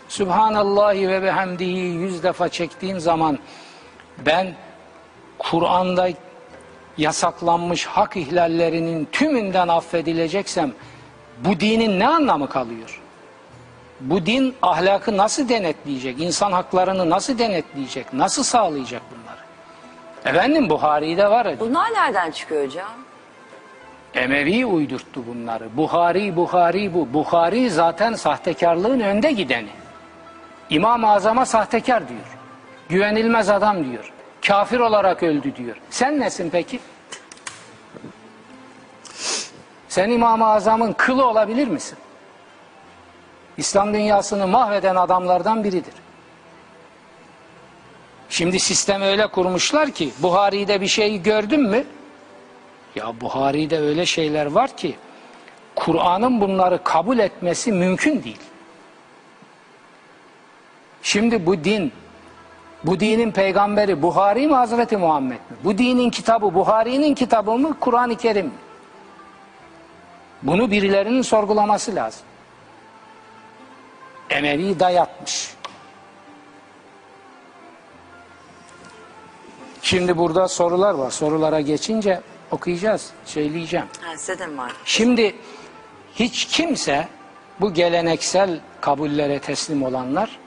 Subhanallahi ve bihamdihi yüz defa çektiğim zaman ben Kur'an'da yasaklanmış hak ihlallerinin tümünden affedileceksem bu dinin ne anlamı kalıyor? Bu din ahlakı nasıl denetleyecek? İnsan haklarını nasıl denetleyecek? Nasıl sağlayacak bunları? Efendim Buhari'de var. Bunlar nereden çıkıyor hocam? Emevi uydurttu bunları. Buhari, Buhari bu. Buhari zaten sahtekarlığın önde gideni. İmam-ı Azam'a sahtekar diyor. Güvenilmez adam diyor. Kafir olarak öldü diyor. Sen nesin peki? Sen İmam-ı Azam'ın kılı olabilir misin? İslam dünyasını mahveden adamlardan biridir. Şimdi sistemi öyle kurmuşlar ki Buhari'de bir şey gördün mü? Ya Buhari'de öyle şeyler var ki Kur'an'ın bunları kabul etmesi mümkün değil. Şimdi bu din, bu dinin peygamberi Buhari mi Hazreti Muhammed mi? Bu dinin kitabı Buhari'nin kitabı mı Kur'an-ı Kerim mi? Bunu birilerinin sorgulaması lazım. Emevi dayatmış. Şimdi burada sorular var. Sorulara geçince okuyacağız, söyleyeceğim. Ha, size de mi var? Şimdi hiç kimse bu geleneksel kabullere teslim olanlar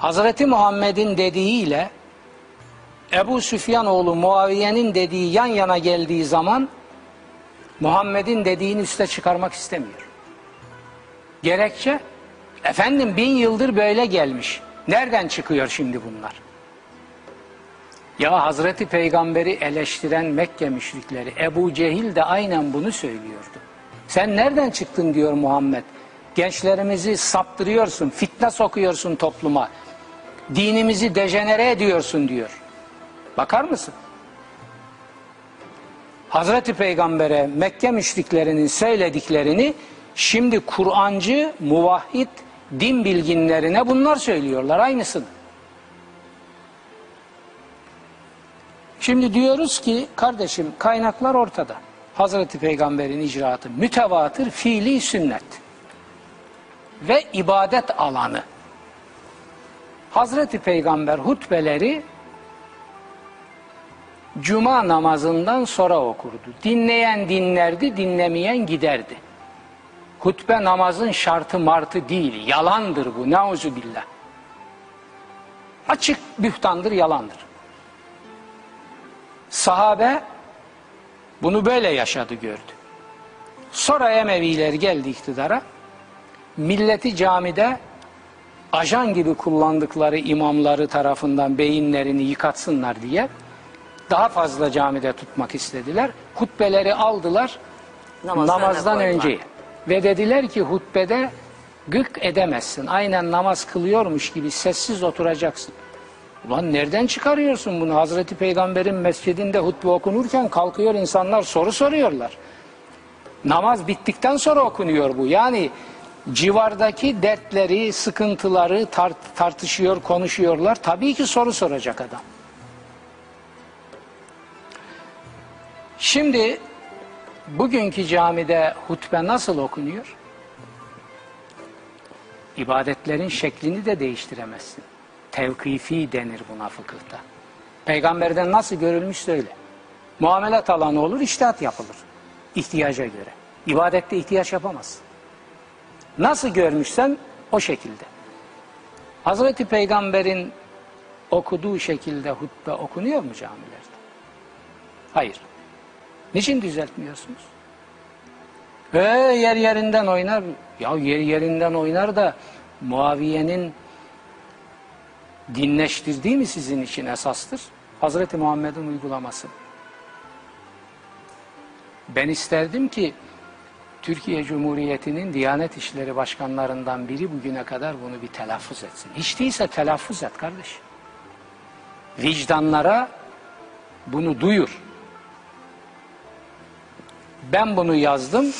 Hazreti Muhammed'in dediğiyle Ebu Süfyan oğlu Muaviye'nin dediği yan yana geldiği zaman Muhammed'in dediğini üste çıkarmak istemiyor. Gerekçe efendim bin yıldır böyle gelmiş. Nereden çıkıyor şimdi bunlar? Ya Hazreti Peygamber'i eleştiren Mekke müşrikleri Ebu Cehil de aynen bunu söylüyordu. Sen nereden çıktın diyor Muhammed. Gençlerimizi saptırıyorsun, fitne sokuyorsun topluma. Dinimizi dejenere ediyorsun diyor. Bakar mısın? Hazreti Peygamber'e Mekke müşriklerinin söylediklerini şimdi Kur'ancı, muvahhid, din bilginlerine bunlar söylüyorlar aynısını. Şimdi diyoruz ki kardeşim kaynaklar ortada. Hazreti Peygamber'in icraatı mütevatır fiili sünnet ve ibadet alanı. Hazreti Peygamber hutbeleri cuma namazından sonra okurdu. Dinleyen dinlerdi, dinlemeyen giderdi. Hutbe namazın şartı martı değil, yalandır bu. Nauzu billah. Açık bühtandır, yalandır. Sahabe bunu böyle yaşadı gördü. Sonra Emeviler geldi iktidara. Milleti camide ajan gibi kullandıkları imamları tarafından beyinlerini yıkatsınlar diye daha fazla camide tutmak istediler. Hutbeleri aldılar Namazlarına namazdan koydular. Ve dediler ki hutbede gık edemezsin. Aynen namaz kılıyormuş gibi sessiz oturacaksın. Ulan nereden çıkarıyorsun bunu? Hazreti Peygamber'in mescidinde hutbe okunurken kalkıyor insanlar soru soruyorlar. Namaz bittikten sonra okunuyor bu. Yani civardaki dertleri, sıkıntıları tart- tartışıyor, konuşuyorlar. Tabii ki soru soracak adam. Şimdi bugünkü camide hutbe nasıl okunuyor? İbadetlerin şeklini de değiştiremezsin. Tevkifi denir buna fıkıhta. Peygamberden nasıl görülmüş öyle. Muamelat alanı olur, iştihat yapılır. İhtiyaca göre. İbadette ihtiyaç yapamazsın. Nasıl görmüşsen o şekilde. Hazreti Peygamber'in okuduğu şekilde hutbe okunuyor mu camilerde? Hayır. Niçin düzeltmiyorsunuz? Ee, yer yerinden oynar. Ya yer yerinden oynar da Muaviye'nin dinleştirdiği mi sizin için esastır? Hazreti Muhammed'in uygulaması. Ben isterdim ki Türkiye Cumhuriyeti'nin Diyanet İşleri Başkanlarından biri bugüne kadar bunu bir telaffuz etsin. Hiç değilse telaffuz et kardeş. Vicdanlara bunu duyur. Ben bunu yazdım.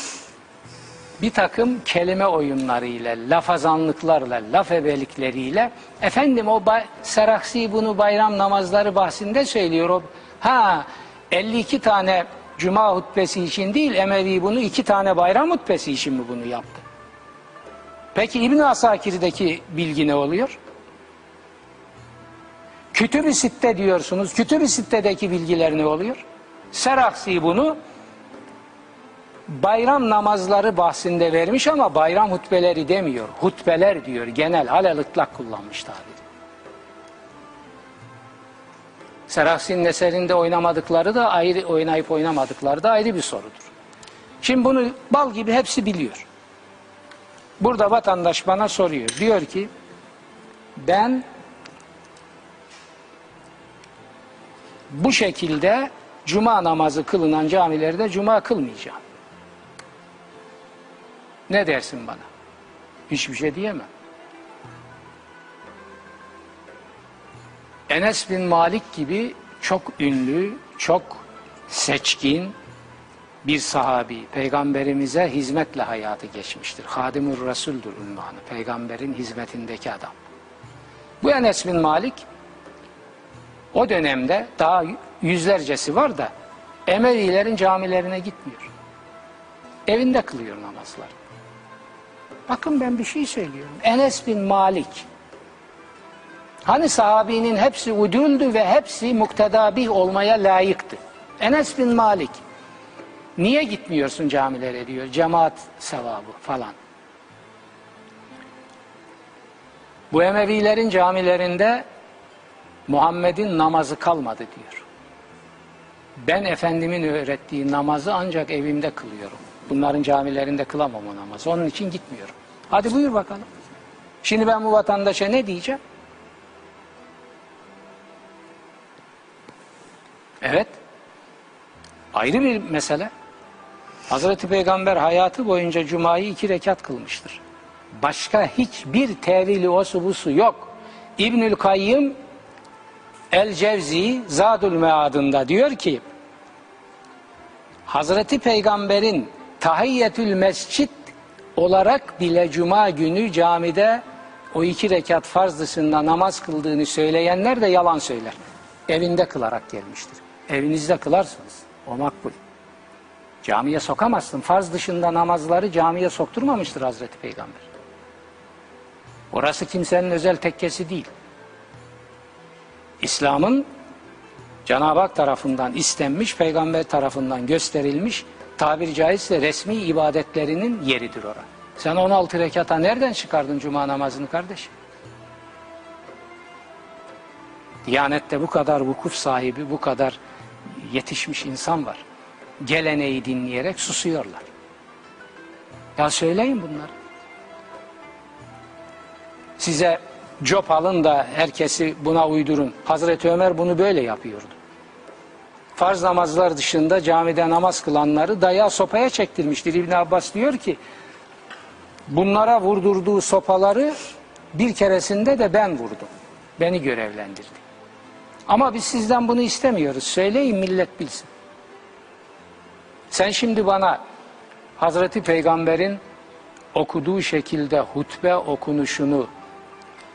Bir takım kelime oyunlarıyla, lafazanlıklarla, laf ebelikleriyle efendim o bay, Seraksi bunu bayram namazları bahsinde söylüyor. O, ha 52 tane cuma hutbesi için değil Emevi bunu iki tane bayram hutbesi için mi bunu yaptı? Peki İbn Asakir'deki bilgi ne oluyor? Kütüb-i Sitte diyorsunuz. Kütüb-i Sitte'deki bilgiler ne oluyor? Seraksi bunu bayram namazları bahsinde vermiş ama bayram hutbeleri demiyor. Hutbeler diyor. Genel alel ıtlak kullanmış tabiri. Seraksi'nin eserinde oynamadıkları da ayrı, oynayıp oynamadıkları da ayrı bir sorudur. Şimdi bunu bal gibi hepsi biliyor. Burada vatandaş bana soruyor. Diyor ki ben bu şekilde cuma namazı kılınan camilerde cuma kılmayacağım. Ne dersin bana? Hiçbir şey diyemem. Enes bin Malik gibi çok ünlü, çok seçkin bir sahabi, peygamberimize hizmetle hayatı geçmiştir. Hadimur Resul'dür ünvanı, peygamberin hizmetindeki adam. Bu Enes bin Malik o dönemde daha yüzlercesi var da Emevilerin camilerine gitmiyor. Evinde kılıyor namazlar. Bakın ben bir şey söylüyorum. Enes bin Malik. Hani sahabinin hepsi uduldü ve hepsi muktedabih olmaya layıktı. Enes bin Malik. Niye gitmiyorsun camilere diyor. Cemaat sevabı falan. Bu Emevilerin camilerinde Muhammed'in namazı kalmadı diyor. Ben Efendimin öğrettiği namazı ancak evimde kılıyorum. Bunların camilerinde kılamam o namazı. Onun için gitmiyorum. Hadi buyur bakalım. Şimdi ben bu vatandaşa ne diyeceğim? Evet. Ayrı bir mesele. Hazreti Peygamber hayatı boyunca cumayı iki rekat kılmıştır. Başka hiçbir tevili o subusu yok. İbnül Kayyım El Cevzi Zadül Mead'ında diyor ki Hazreti Peygamber'in tahiyyetül mescit olarak bile cuma günü camide o iki rekat farz dışında namaz kıldığını söyleyenler de yalan söyler. Evinde kılarak gelmiştir. Evinizde kılarsınız. O makbul. Camiye sokamazsın. Farz dışında namazları camiye sokturmamıştır Hazreti Peygamber. Orası kimsenin özel tekkesi değil. İslam'ın Cenab-ı Hak tarafından istenmiş, peygamber tarafından gösterilmiş, tabiri caizse resmi ibadetlerinin yeridir orası. Sen 16 rekata nereden çıkardın cuma namazını kardeşim? Diyanette bu kadar vukuf sahibi, bu kadar yetişmiş insan var. Geleneği dinleyerek susuyorlar. Ya söyleyin bunları. Size cop alın da herkesi buna uydurun. Hazreti Ömer bunu böyle yapıyordu. Farz namazlar dışında camide namaz kılanları dayağı sopaya çektirmiştir. İbn Abbas diyor ki bunlara vurdurduğu sopaları bir keresinde de ben vurdum. Beni görevlendirdi. Ama biz sizden bunu istemiyoruz. Söyleyin millet bilsin. Sen şimdi bana Hazreti Peygamber'in okuduğu şekilde hutbe okunuşunu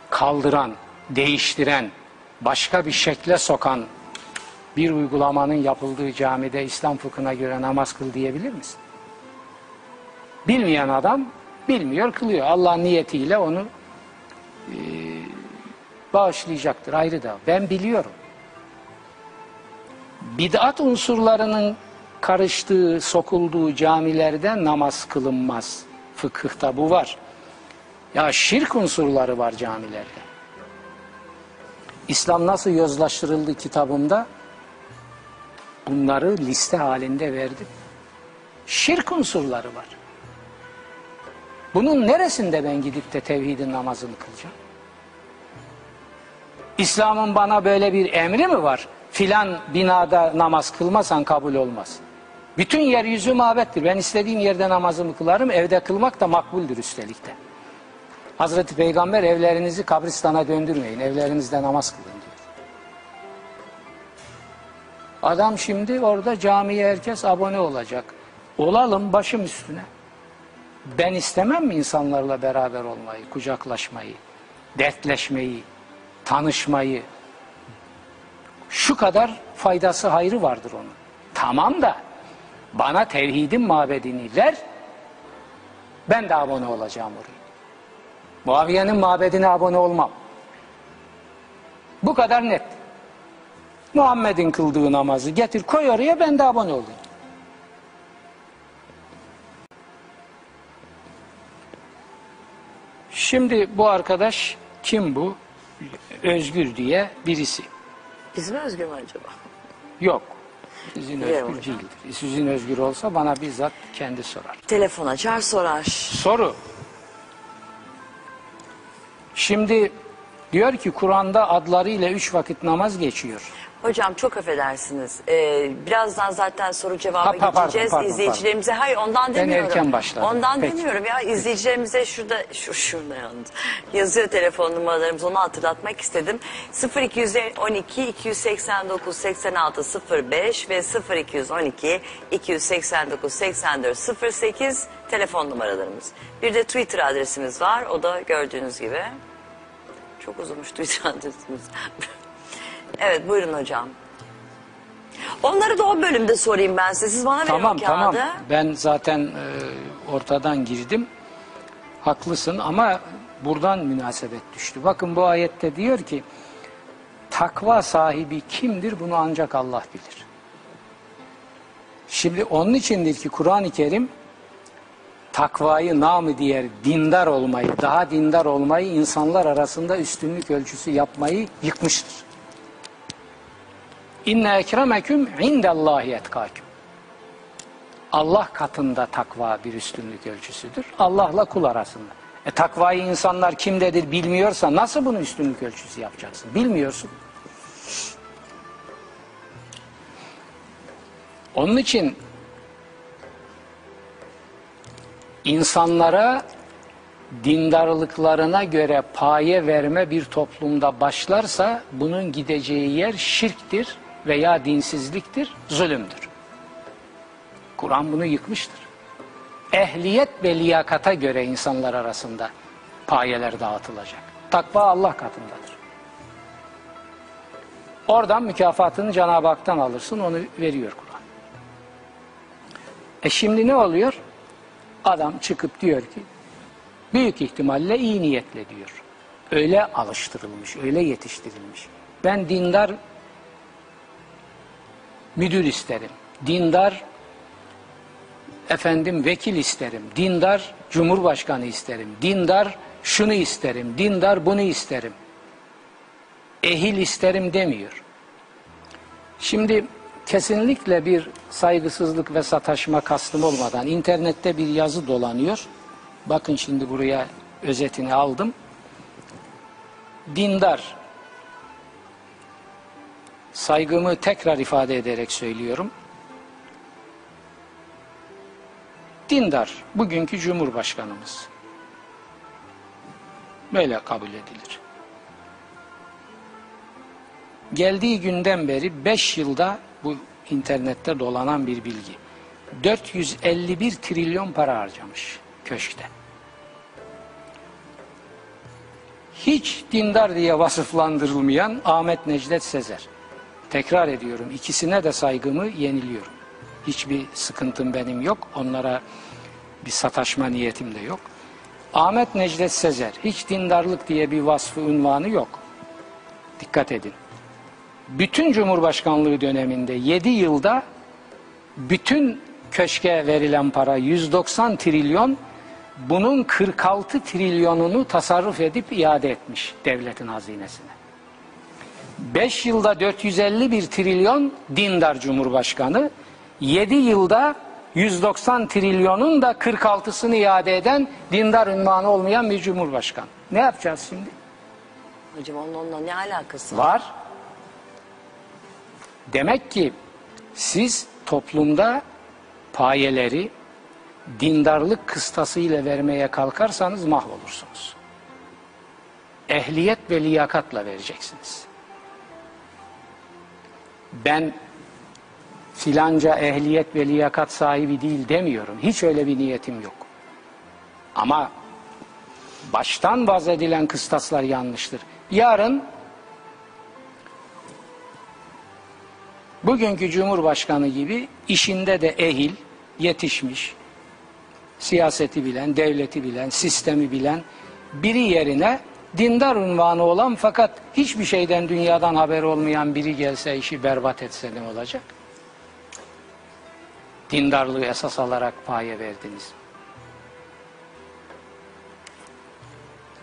kaldıran, değiştiren, başka bir şekle sokan bir uygulamanın yapıldığı camide İslam fıkhına göre namaz kıl diyebilir misin? Bilmeyen adam bilmiyor kılıyor. Allah niyetiyle onu e, bağışlayacaktır ayrı da. Ben biliyorum. Bid'at unsurlarının karıştığı, sokulduğu camilerde namaz kılınmaz. Fıkıhta bu var. Ya şirk unsurları var camilerde. İslam nasıl yozlaştırıldı kitabımda? Bunları liste halinde verdim. Şirk unsurları var. Bunun neresinde ben gidip de tevhidin namazını kılacağım? İslam'ın bana böyle bir emri mi var? Filan binada namaz kılmasan kabul olmaz. Bütün yeryüzü mabettir. Ben istediğim yerde namazımı kılarım. Evde kılmak da makbuldür üstelik de. Hazreti Peygamber evlerinizi kabristana döndürmeyin. Evlerinizde namaz kılın Adam şimdi orada camiye herkes abone olacak. Olalım başım üstüne. Ben istemem mi insanlarla beraber olmayı, kucaklaşmayı, dertleşmeyi, tanışmayı? Şu kadar faydası hayrı vardır onun. Tamam da bana tevhidin mabedini ver, ben de abone olacağım oraya. Muaviye'nin mabedine abone olmam. Bu kadar net. Muhammed'in kıldığı namazı getir koy oraya ben de abone olayım. Şimdi bu arkadaş kim bu? Özgür diye birisi. İsmi Özgür mü acaba? Yok. Sizin özgür hocam. değildir. Sizin özgür olsa bana bizzat kendi sorar. Telefon açar sorar. Soru. Şimdi diyor ki Kur'an'da adlarıyla üç vakit namaz geçiyor. Hocam çok affedersiniz. Ee, birazdan zaten soru cevaba Ha, pa- pardon, geçeceğiz. pardon, İzleyicilerimize hayır ondan Ben demiyorum. erken başladım. Ondan Peki. demiyorum ya izleyicilerimize şurada şu şurada yalnız yazıyor telefon numaralarımız onu hatırlatmak istedim. 0212 289 86 05 ve 0212 289 84 08 telefon numaralarımız. Bir de Twitter adresimiz var. O da gördüğünüz gibi. Çok uzunmuş Twitter adresimiz. evet buyurun hocam. Onları da o bölümde sorayım ben size. Siz bana verin Tamam o kağıdı. tamam. Ben zaten e, ortadan girdim. Haklısın ama buradan münasebet düştü. Bakın bu ayette diyor ki takva sahibi kimdir bunu ancak Allah bilir. Şimdi onun içindir ki Kur'an-ı Kerim takvayı namı diğer dindar olmayı, daha dindar olmayı insanlar arasında üstünlük ölçüsü yapmayı yıkmıştır. İnne ekremeküm indallahi etkâküm. Allah katında takva bir üstünlük ölçüsüdür. Allah'la kul arasında. E takvayı insanlar kimdedir bilmiyorsa nasıl bunu üstünlük ölçüsü yapacaksın? Bilmiyorsun. Onun için insanlara dindarlıklarına göre paye verme bir toplumda başlarsa bunun gideceği yer şirktir veya dinsizliktir, zulümdür. Kur'an bunu yıkmıştır. Ehliyet ve liyakata göre insanlar arasında payeler dağıtılacak. Takva Allah katındadır. Oradan mükafatını Cenab-ı Hak'tan alırsın, onu veriyor Kur'an. E şimdi ne oluyor? Adam çıkıp diyor ki, büyük ihtimalle iyi niyetle diyor. Öyle alıştırılmış, öyle yetiştirilmiş. Ben dindar müdür isterim. Dindar efendim vekil isterim. Dindar cumhurbaşkanı isterim. Dindar şunu isterim. Dindar bunu isterim. Ehil isterim demiyor. Şimdi kesinlikle bir saygısızlık ve sataşma kastım olmadan internette bir yazı dolanıyor. Bakın şimdi buraya özetini aldım. Dindar saygımı tekrar ifade ederek söylüyorum. Dindar bugünkü Cumhurbaşkanımız. Böyle kabul edilir. Geldiği günden beri 5 yılda bu internette dolanan bir bilgi. 451 trilyon para harcamış köşkte. Hiç dindar diye vasıflandırılmayan Ahmet Necdet Sezer. Tekrar ediyorum ikisine de saygımı yeniliyorum. Hiçbir sıkıntım benim yok. Onlara bir sataşma niyetim de yok. Ahmet Necdet Sezer hiç dindarlık diye bir vasfı unvanı yok. Dikkat edin. Bütün Cumhurbaşkanlığı döneminde 7 yılda bütün köşke verilen para 190 trilyon bunun 46 trilyonunu tasarruf edip iade etmiş devletin hazinesine. 5 yılda 451 trilyon dindar cumhurbaşkanı, 7 yılda 190 trilyonun da 46'sını iade eden dindar ünvanı olmayan bir cumhurbaşkanı. Ne yapacağız şimdi? Hocam onun onunla ne alakası var? Var. Demek ki siz toplumda payeleri dindarlık kıstası ile vermeye kalkarsanız mahvolursunuz. Ehliyet ve liyakatla vereceksiniz. Ben filanca ehliyet ve liyakat sahibi değil demiyorum. Hiç öyle bir niyetim yok. Ama baştan vaz edilen kıstaslar yanlıştır. Yarın bugünkü Cumhurbaşkanı gibi işinde de ehil, yetişmiş, siyaseti bilen, devleti bilen, sistemi bilen biri yerine dindar unvanı olan fakat hiçbir şeyden dünyadan haber olmayan biri gelse işi berbat etse ne olacak? Dindarlığı esas alarak paye verdiniz.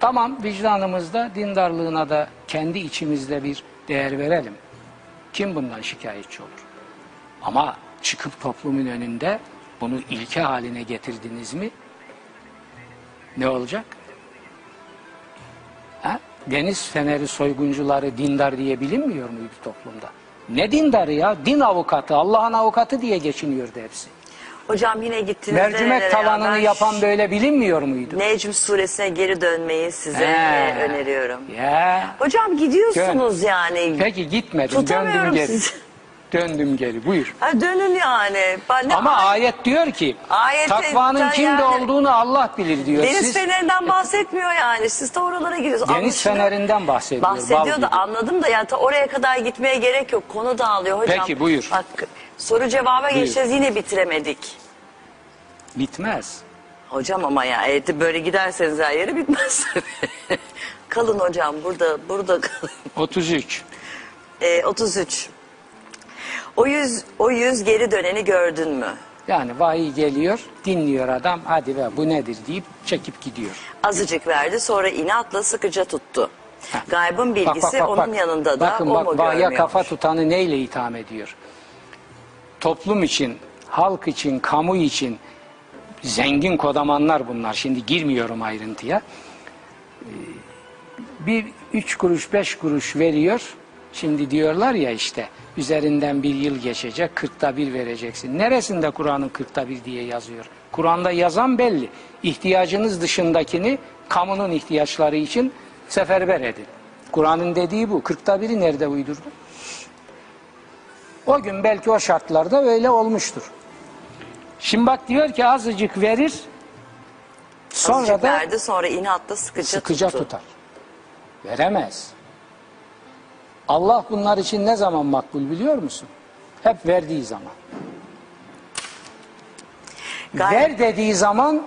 Tamam vicdanımızda dindarlığına da kendi içimizde bir değer verelim. Kim bundan şikayetçi olur? Ama çıkıp toplumun önünde bunu ilke haline getirdiniz mi? Ne olacak? Ha? Deniz feneri soyguncuları dindar diye bilinmiyor muydu toplumda? Ne dindarı ya? Din avukatı, Allah'ın avukatı diye geçiniyordu hepsi. Hocam yine gittiğinizde Mercimek talanını yapan böyle bilinmiyor muydu? Necm suresine geri dönmeyi size He. e, öneriyorum. Ya. Hocam gidiyorsunuz yani. Peki gitmedim, döndüm Tutamıyorum geri. sizi. Döndüm geri, buyur. Ha, dönün yani. Ben ne Ama ay- ayet diyor ki Ayette takvanın kimde yani- olduğunu Allah bilir diyor. Deniz Siz fenerinden bahsetmiyor yani. Siz de oralara gidiyorsunuz. deniz Anlaşılıyor. fenerinden bahsediyor. bal Bahsediyor da gibi. anladım da yani ta oraya kadar gitmeye gerek yok. Konu dağılıyor hocam. Peki, buyur. Bak soru cevaba geçeceğiz yine bitiremedik. Bitmez. Hocam ama ya eğer böyle giderseniz her yere bitmez. kalın hocam burada burada kalın. 33. Ee, 33. O yüz, o yüz geri döneni gördün mü? Yani vahiy geliyor, dinliyor adam. Hadi be bu nedir deyip çekip gidiyor. Azıcık verdi sonra inatla sıkıca tuttu. Gaybın Bak, bilgisi bak, bak, onun bak. yanında da Bakın o bak mu görmüyor? kafa tutanı neyle itham ediyor? Toplum için, halk için, kamu için zengin kodamanlar bunlar. Şimdi girmiyorum ayrıntıya. Ee, Bir üç kuruş, beş kuruş veriyor. Şimdi diyorlar ya işte üzerinden bir yıl geçecek, kırkta bir vereceksin. Neresinde Kur'an'ın kırkta bir diye yazıyor? Kur'an'da yazan belli. İhtiyacınız dışındakini kamunun ihtiyaçları için seferber edin. Kur'an'ın dediği bu. Kırkta biri nerede uydurdu? O gün belki o şartlarda öyle olmuştur. Şimdi bak diyor ki azıcık verir, sonra Azıcık da verdi sonra inatla sıkıca, sıkıca tuttu. tutar. Veremez. Allah bunlar için ne zaman makbul biliyor musun? Hep verdiği zaman. Gayet- Ver dediği zaman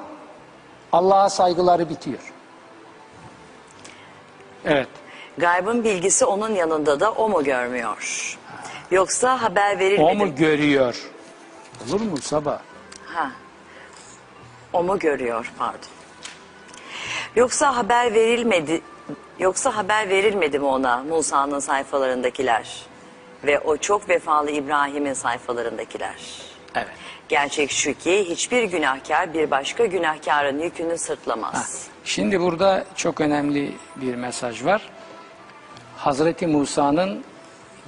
Allah'a saygıları bitiyor. Evet. Gaybın bilgisi onun yanında da o mu görmüyor? Yoksa haber verilmedi O mu görüyor? Olur mu sabah? Ha. O mu görüyor pardon. Yoksa haber verilmedi yoksa haber verilmedi mi ona Musa'nın sayfalarındakiler? ve o çok vefalı İbrahim'in sayfalarındakiler. Evet. Gerçek şu ki hiçbir günahkar bir başka günahkarın yükünü sırtlamaz. Şimdi burada çok önemli bir mesaj var. Hazreti Musa'nın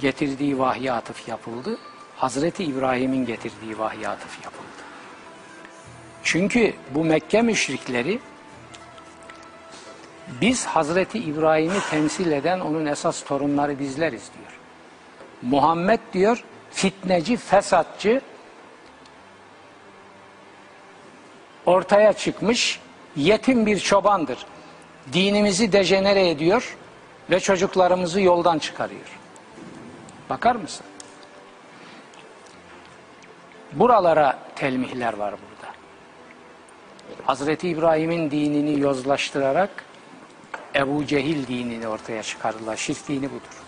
getirdiği vahye atıf yapıldı. Hazreti İbrahim'in getirdiği vahye atıf yapıldı. Çünkü bu Mekke müşrikleri biz Hazreti İbrahim'i temsil eden onun esas torunları bizleriz diyor. Muhammed diyor fitneci, fesatçı, ortaya çıkmış yetim bir çobandır. Dinimizi dejenere ediyor ve çocuklarımızı yoldan çıkarıyor. Bakar mısın? Buralara telmihler var burada. Hazreti İbrahim'in dinini yozlaştırarak Ebu Cehil dinini ortaya çıkarırlar. Şirk dini budur.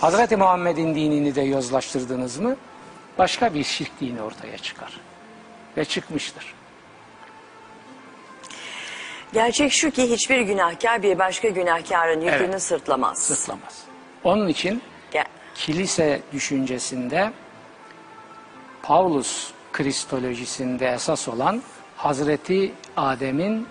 Hazreti Muhammed'in dinini de yozlaştırdınız mı başka bir şirk dini ortaya çıkar. Ve çıkmıştır. Gerçek şu ki hiçbir günahkar bir başka günahkarın yükünü Evet. sırtlamaz. Sırtlamaz. Onun için Ge- kilise düşüncesinde Paulus kristolojisinde esas olan Hazreti Adem'in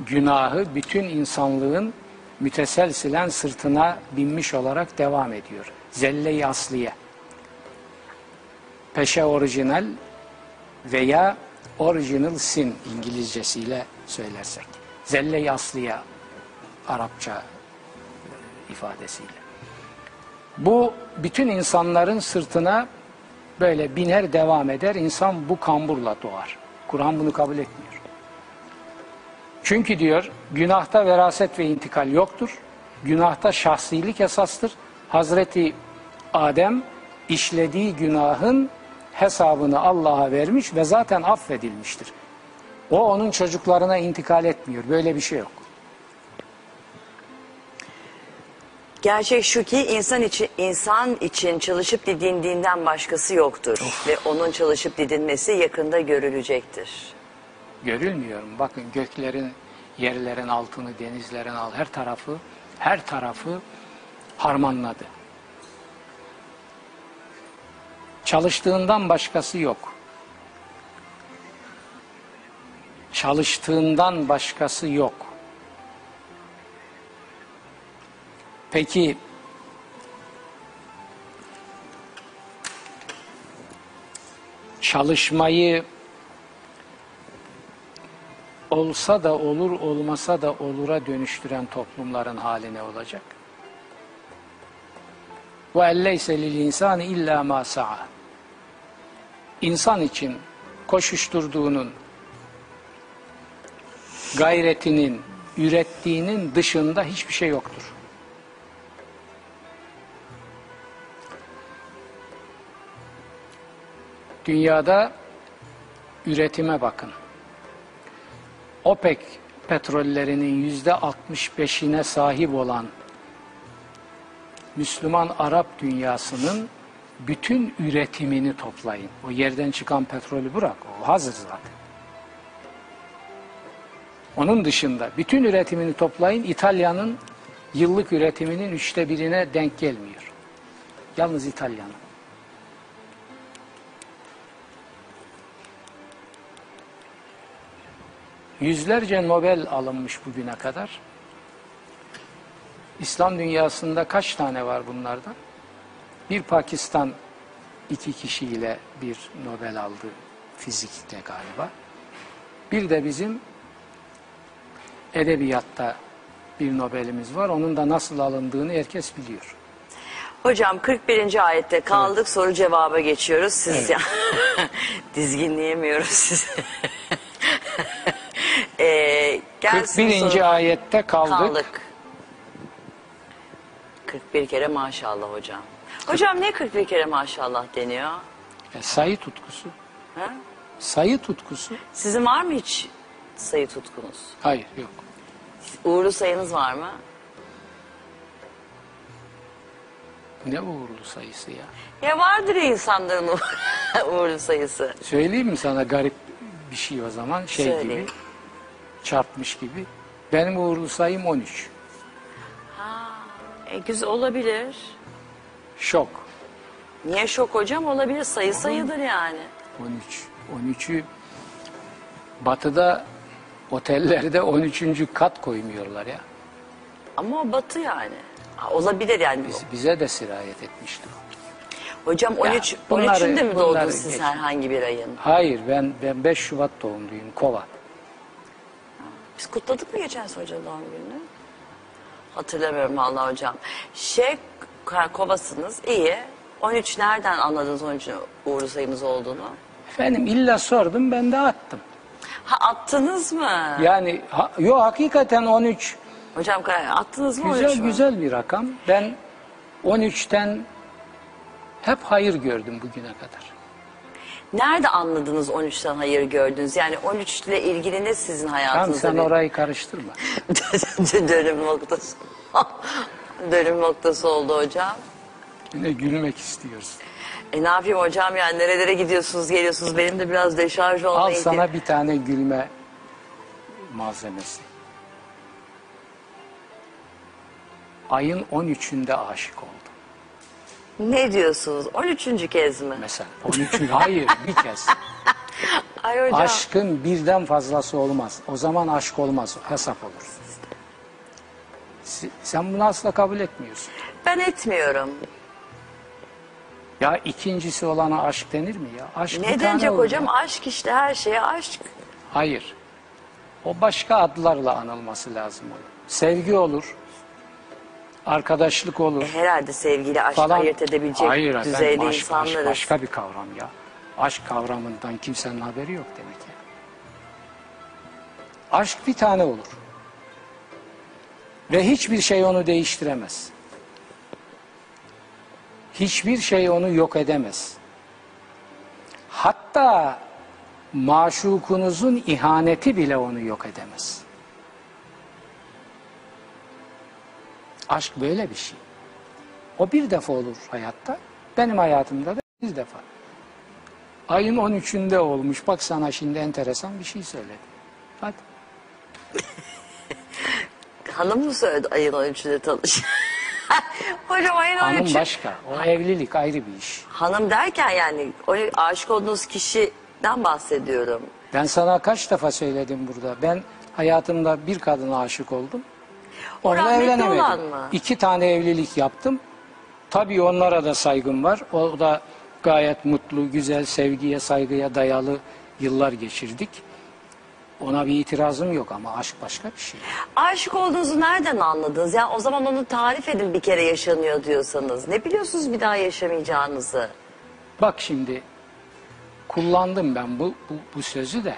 günahı bütün insanlığın müteselsilen sırtına binmiş olarak devam ediyor. Zelle-i asliye. Peşe orijinal veya original sin İngilizcesiyle söylersek. Zelle-i asliye Arapça e, ifadesiyle. Bu bütün insanların sırtına böyle biner devam eder. İnsan bu kamburla doğar. Kur'an bunu kabul etmiyor. Çünkü diyor günahta veraset ve intikal yoktur. Günahta şahsilik esastır. Hazreti Adem işlediği günahın hesabını Allah'a vermiş ve zaten affedilmiştir. O onun çocuklarına intikal etmiyor. Böyle bir şey yok. Gerçek şu ki insan için insan için çalışıp didindiğinden başkası yoktur ve onun çalışıp didinmesi yakında görülecektir. Görülmüyor mu? Bakın göklerin, yerlerin altını, denizlerin al her tarafı, her tarafı harmanladı. Çalıştığından başkası yok. Çalıştığından başkası yok. Peki çalışmayı olsa da olur, olmasa da olura dönüştüren toplumların hali ne olacak? Ve elleyse lil insani illa ma sa'a. İnsan için koşuşturduğunun, gayretinin, ürettiğinin dışında hiçbir şey yoktur. Dünyada üretime bakın. OPEC petrollerinin yüzde 65'ine sahip olan Müslüman Arap dünyasının bütün üretimini toplayın. O yerden çıkan petrolü bırak, o hazır zaten. Onun dışında bütün üretimini toplayın, İtalya'nın yıllık üretiminin üçte birine denk gelmiyor. Yalnız İtalya'nın. Yüzlerce Nobel alınmış bugüne kadar. İslam dünyasında kaç tane var bunlardan? Bir Pakistan iki kişiyle bir Nobel aldı fizikte galiba. Bir de bizim edebiyatta bir Nobel'imiz var. Onun da nasıl alındığını herkes biliyor. Hocam 41. ayette kaldık soru cevaba geçiyoruz. Siz Evet. ya dizginleyemiyoruz sizi. ee, gelsin 41. soru- ayette kaldık. kaldık. 41 kere maşallah hocam. Hocam ne 41 kere maşallah deniyor? E, sayı tutkusu. Ha? Sayı tutkusu. Sizin var mı hiç sayı tutkunuz? Hayır yok. Uğurlu sayınız var mı? Ne uğurlu sayısı ya. Ya vardır ya insanların uğur- uğurlu sayısı. Söyleyeyim mi sana garip bir şey o zaman? Şey Söyleyin. gibi. Çarpmış gibi. Benim uğurlu sayım 13. E, güzel olabilir. Şok. Niye şok hocam? Olabilir. Sayı sayıdır yani. 13. 13'ü batıda otellerde 13. kat koymuyorlar ya. Ama o batı yani. Ha, olabilir yani. Biz, bize de sirayet etmişti. o. Hocam 13 bunları- 13'ünde mi bunları doğdunuz siz geç. herhangi bir ayın? Hayır ben ben 5 Şubat doğumluyum Kova. Biz kutladık mı geçen hocam doğum gününü? Hatırlamıyorum vallahi hocam. Şey kovasınız iyi. 13 nereden anladınız 13'ün uğurlu sayımız olduğunu? Efendim illa sordum ben de attım. Ha attınız mı? Yani ha, yo hakikaten 13 Hocam attınız mı 13 güzel mü? güzel bir rakam. Ben 13'ten hep hayır gördüm bugüne kadar. Nerede anladınız 13'ten hayır gördünüz? Yani 13 ile ilgili ne sizin Tamam hayatınızda? sen bir- orayı karıştırma. dönüm noktası. dönüm noktası oldu hocam. Yine gülmek istiyoruz. E ne yapayım hocam yani nerelere gidiyorsunuz geliyorsunuz benim de biraz deşarj olma Al sana bir tane gülme malzemesi. Ayın 13'ünde aşık oldum. Ne diyorsunuz? 13. kez mi? Mesela 13'ün hayır bir kez. Ay hocam. Aşkın birden fazlası olmaz. O zaman aşk olmaz. Hesap olur. Si- Sen bunu asla kabul etmiyorsun. Ben etmiyorum. Ya ikincisi olana aşk denir mi ya? Aşk bir Ne tane denecek olur hocam? ya. Aşk işte her şeye aşk. Hayır. O başka adlarla anılması lazım onun. Sevgi olur. Arkadaşlık olur. E, herhalde sevgiyle aşk falan. ayırt edebilecek Hayır efendim, düzeyde aşk, aşk insanlarız. başka bir kavram ya. Aşk kavramından kimsenin haberi yok demek ya. Aşk bir tane olur. Ve hiçbir şey onu değiştiremez. Hiçbir şey onu yok edemez. Hatta maşukunuzun ihaneti bile onu yok edemez. Aşk böyle bir şey. O bir defa olur hayatta. Benim hayatımda da bir defa. Ayın 13'ünde olmuş. Bak sana şimdi enteresan bir şey söyledim. Hadi. Hanım mı söyledi ayın 13'ünde tanış? hocam ayın Hanım 13'ü. başka. O evlilik ayrı bir iş. Hanım derken yani o aşık olduğunuz kişiden bahsediyorum. Ben sana kaç defa söyledim burada. Ben hayatımda bir kadına aşık oldum. Onunla rahmetli evlenemedim. olan mı? İki tane evlilik yaptım. Tabii onlara da saygım var. O da gayet mutlu, güzel, sevgiye, saygıya dayalı yıllar geçirdik. Ona bir itirazım yok ama aşk başka bir şey. Aşık olduğunuzu nereden anladınız? Yani o zaman onu tarif edin bir kere yaşanıyor diyorsanız. Ne biliyorsunuz bir daha yaşamayacağınızı? Bak şimdi kullandım ben bu, bu, bu sözü de.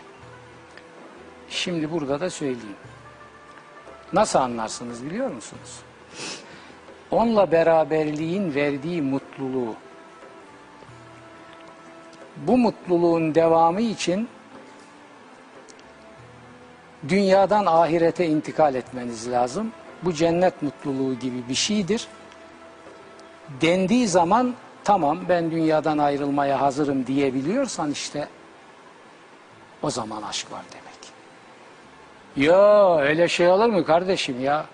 Şimdi burada da söyleyeyim. Nasıl anlarsınız biliyor musunuz? Onunla beraberliğin verdiği mutluluğu. Bu mutluluğun devamı için dünyadan ahirete intikal etmeniz lazım. Bu cennet mutluluğu gibi bir şeydir dendiği zaman tamam ben dünyadan ayrılmaya hazırım diyebiliyorsan işte o zaman aşk var demek. Ya öyle şey olur mu kardeşim ya?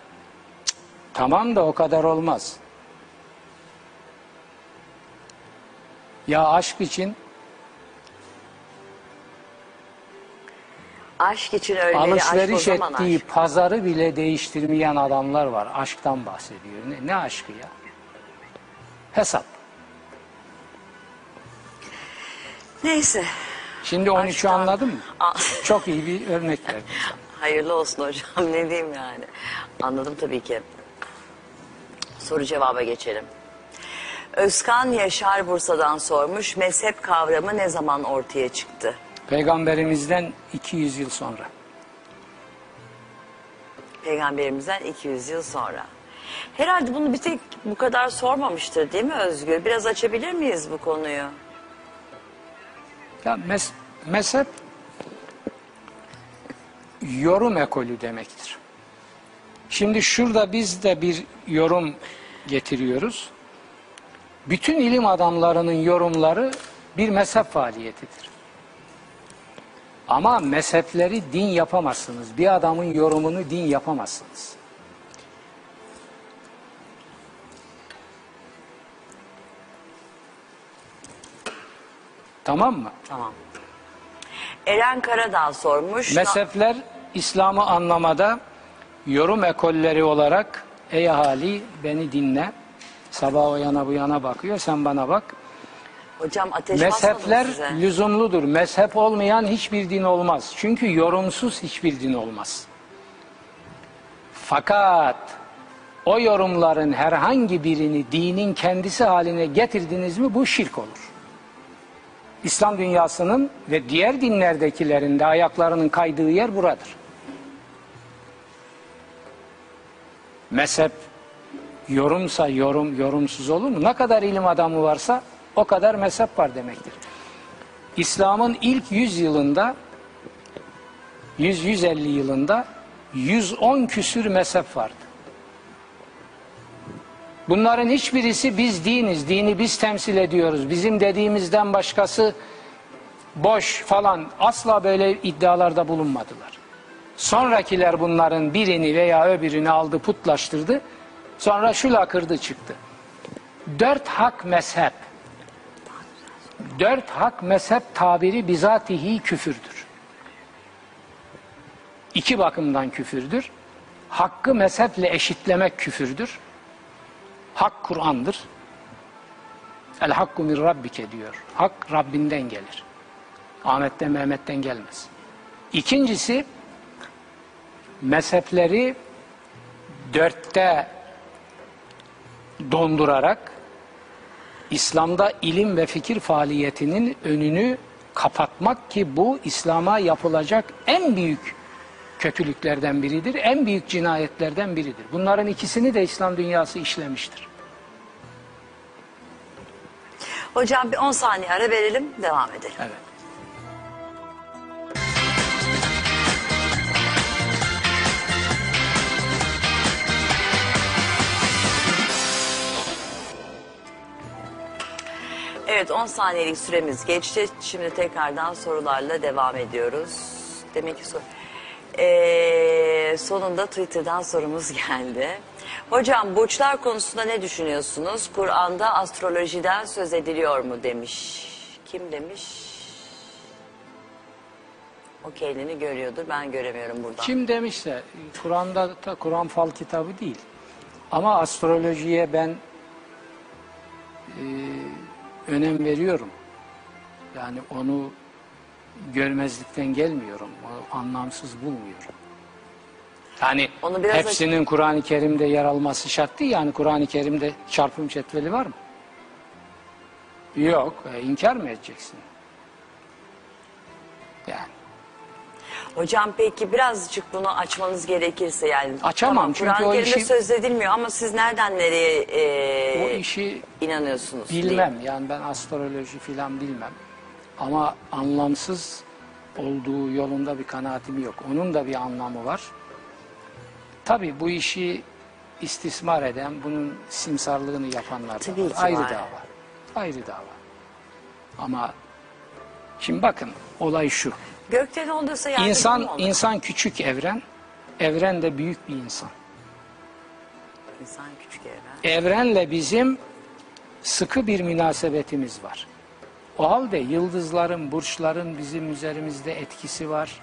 Cık, tamam da o kadar olmaz. Ya aşk için Aşk için aşk o alışveriş zaman ettiği aşk. pazarı bile değiştirmeyen adamlar var. Aşktan bahsediyor. Ne, ne aşkı ya? Hesap. Neyse. Şimdi 13'ü Aşktan- anladın mı? Çok iyi bir örnek verdim sana. Hayırlı olsun hocam ne diyeyim yani. Anladım tabii ki. Soru cevaba geçelim. Özkan Yaşar Bursa'dan sormuş. Mezhep kavramı ne zaman ortaya çıktı? Peygamberimizden 200 yıl sonra. Peygamberimizden 200 yıl sonra. Herhalde bunu bir tek bu kadar sormamıştır değil mi Özgür? Biraz açabilir miyiz bu konuyu? Ya mes mezhep yorum ekolü demektir. Şimdi şurada biz de bir yorum getiriyoruz. Bütün ilim adamlarının yorumları bir mezhep faaliyetidir. Ama mezhepleri din yapamazsınız. Bir adamın yorumunu din yapamazsınız. Tamam mı? Tamam. Eren Karadağ sormuş. Mezhepler İslam'ı anlamada yorum ekolleri olarak ey ahali beni dinle. Sabah o yana bu yana bakıyor sen bana bak. Hocam ateş Mezhepler lüzumludur. Mezhep olmayan hiçbir din olmaz. Çünkü yorumsuz hiçbir din olmaz. Fakat o yorumların herhangi birini dinin kendisi haline getirdiniz mi bu şirk olur. İslam dünyasının ve diğer dinlerdekilerin de ayaklarının kaydığı yer buradır. Mezhep yorumsa yorum, yorumsuz olur mu? Ne kadar ilim adamı varsa o kadar mezhep var demektir. İslam'ın ilk 100 yılında 100-150 yılında 110 küsür mezhep vardı. Bunların hiçbirisi biz diniz, dini biz temsil ediyoruz. Bizim dediğimizden başkası boş falan asla böyle iddialarda bulunmadılar. Sonrakiler bunların birini veya öbürünü aldı putlaştırdı. Sonra şu lakırdı çıktı. Dört hak mezhep. Dört hak mezhep tabiri bizatihi küfürdür. İki bakımdan küfürdür. Hakkı mezheple eşitlemek küfürdür. Hak Kur'an'dır. El hakku min rabbike diyor. Hak Rabbinden gelir. Ahmet'ten Mehmet'ten gelmez. İkincisi mezhepleri dörtte dondurarak İslam'da ilim ve fikir faaliyetinin önünü kapatmak ki bu İslam'a yapılacak en büyük kötülüklerden biridir, en büyük cinayetlerden biridir. Bunların ikisini de İslam dünyası işlemiştir. Hocam bir 10 saniye ara verelim devam edelim. Evet. Evet 10 saniyelik süremiz geçti. Şimdi tekrardan sorularla devam ediyoruz. Demek ki sor Ee, sonunda Twitter'dan sorumuz geldi. Hocam burçlar konusunda ne düşünüyorsunuz? Kur'an'da astrolojiden söz ediliyor mu demiş. Kim demiş? O kendini görüyordur. Ben göremiyorum buradan. Kim demişse Kur'an'da da Kur'an fal kitabı değil. Ama astrolojiye ben e, önem veriyorum. Yani onu görmezlikten gelmiyorum. O anlamsız bulmuyorum. Yani Onu biraz hepsinin Kur'an-ı Kerim'de yer alması şart değil. Yani Kur'an-ı Kerim'de çarpım cetveli var mı? Yok. E, inkar mı edeceksin? Yani. Hocam peki birazcık bunu açmanız gerekirse yani. Açamam Tamam, çünkü Kur'an-ı o Kerim'de işi- söz edilmiyor ama siz nereden nereye e, O işi inanıyorsunuz? Bilmem yani ben astroloji filan bilmem. Ama anlamsız olduğu yolunda bir kanaatim yok. Onun da bir anlamı var. Tabi bu işi istismar eden, bunun simsarlığını yapanlar da Tabii var. ki Ayrı var. dava. Ayrı dava. Ama şimdi bakın olay şu. Gökten olduysa yerde İnsan olur? insan küçük evren, evren de büyük bir insan. İnsan küçük evren. evrenle bizim sıkı bir münasebetimiz var. O halde yıldızların, burçların bizim üzerimizde etkisi var.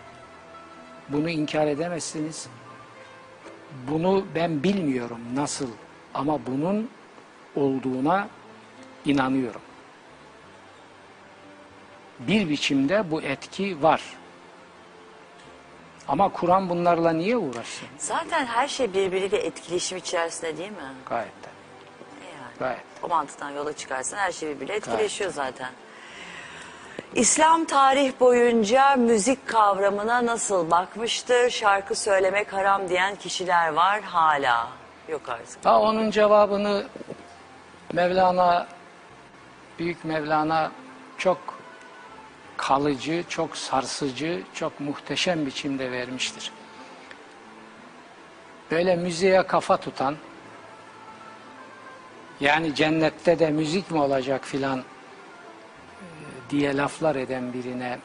Bunu inkar edemezsiniz. Bunu ben bilmiyorum nasıl ama bunun olduğuna inanıyorum. Bir biçimde bu etki var. Ama Kur'an bunlarla niye uğraşsın? Zaten her şey birbiriyle etkileşim içerisinde değil mi? Gayet de. E Yani. Gayet. O mantıktan yola çıkarsan her şey birbiriyle etkileşiyor zaten. İslam tarih boyunca müzik kavramına nasıl bakmıştır? Şarkı söylemek haram diyen kişiler var hala. Yok artık. Ha onun cevabını Mevlana Büyük Mevlana çok kalıcı, çok sarsıcı, çok muhteşem biçimde vermiştir. Böyle müziğe kafa tutan yani cennette de müzik mi olacak filan e, diye laflar eden birine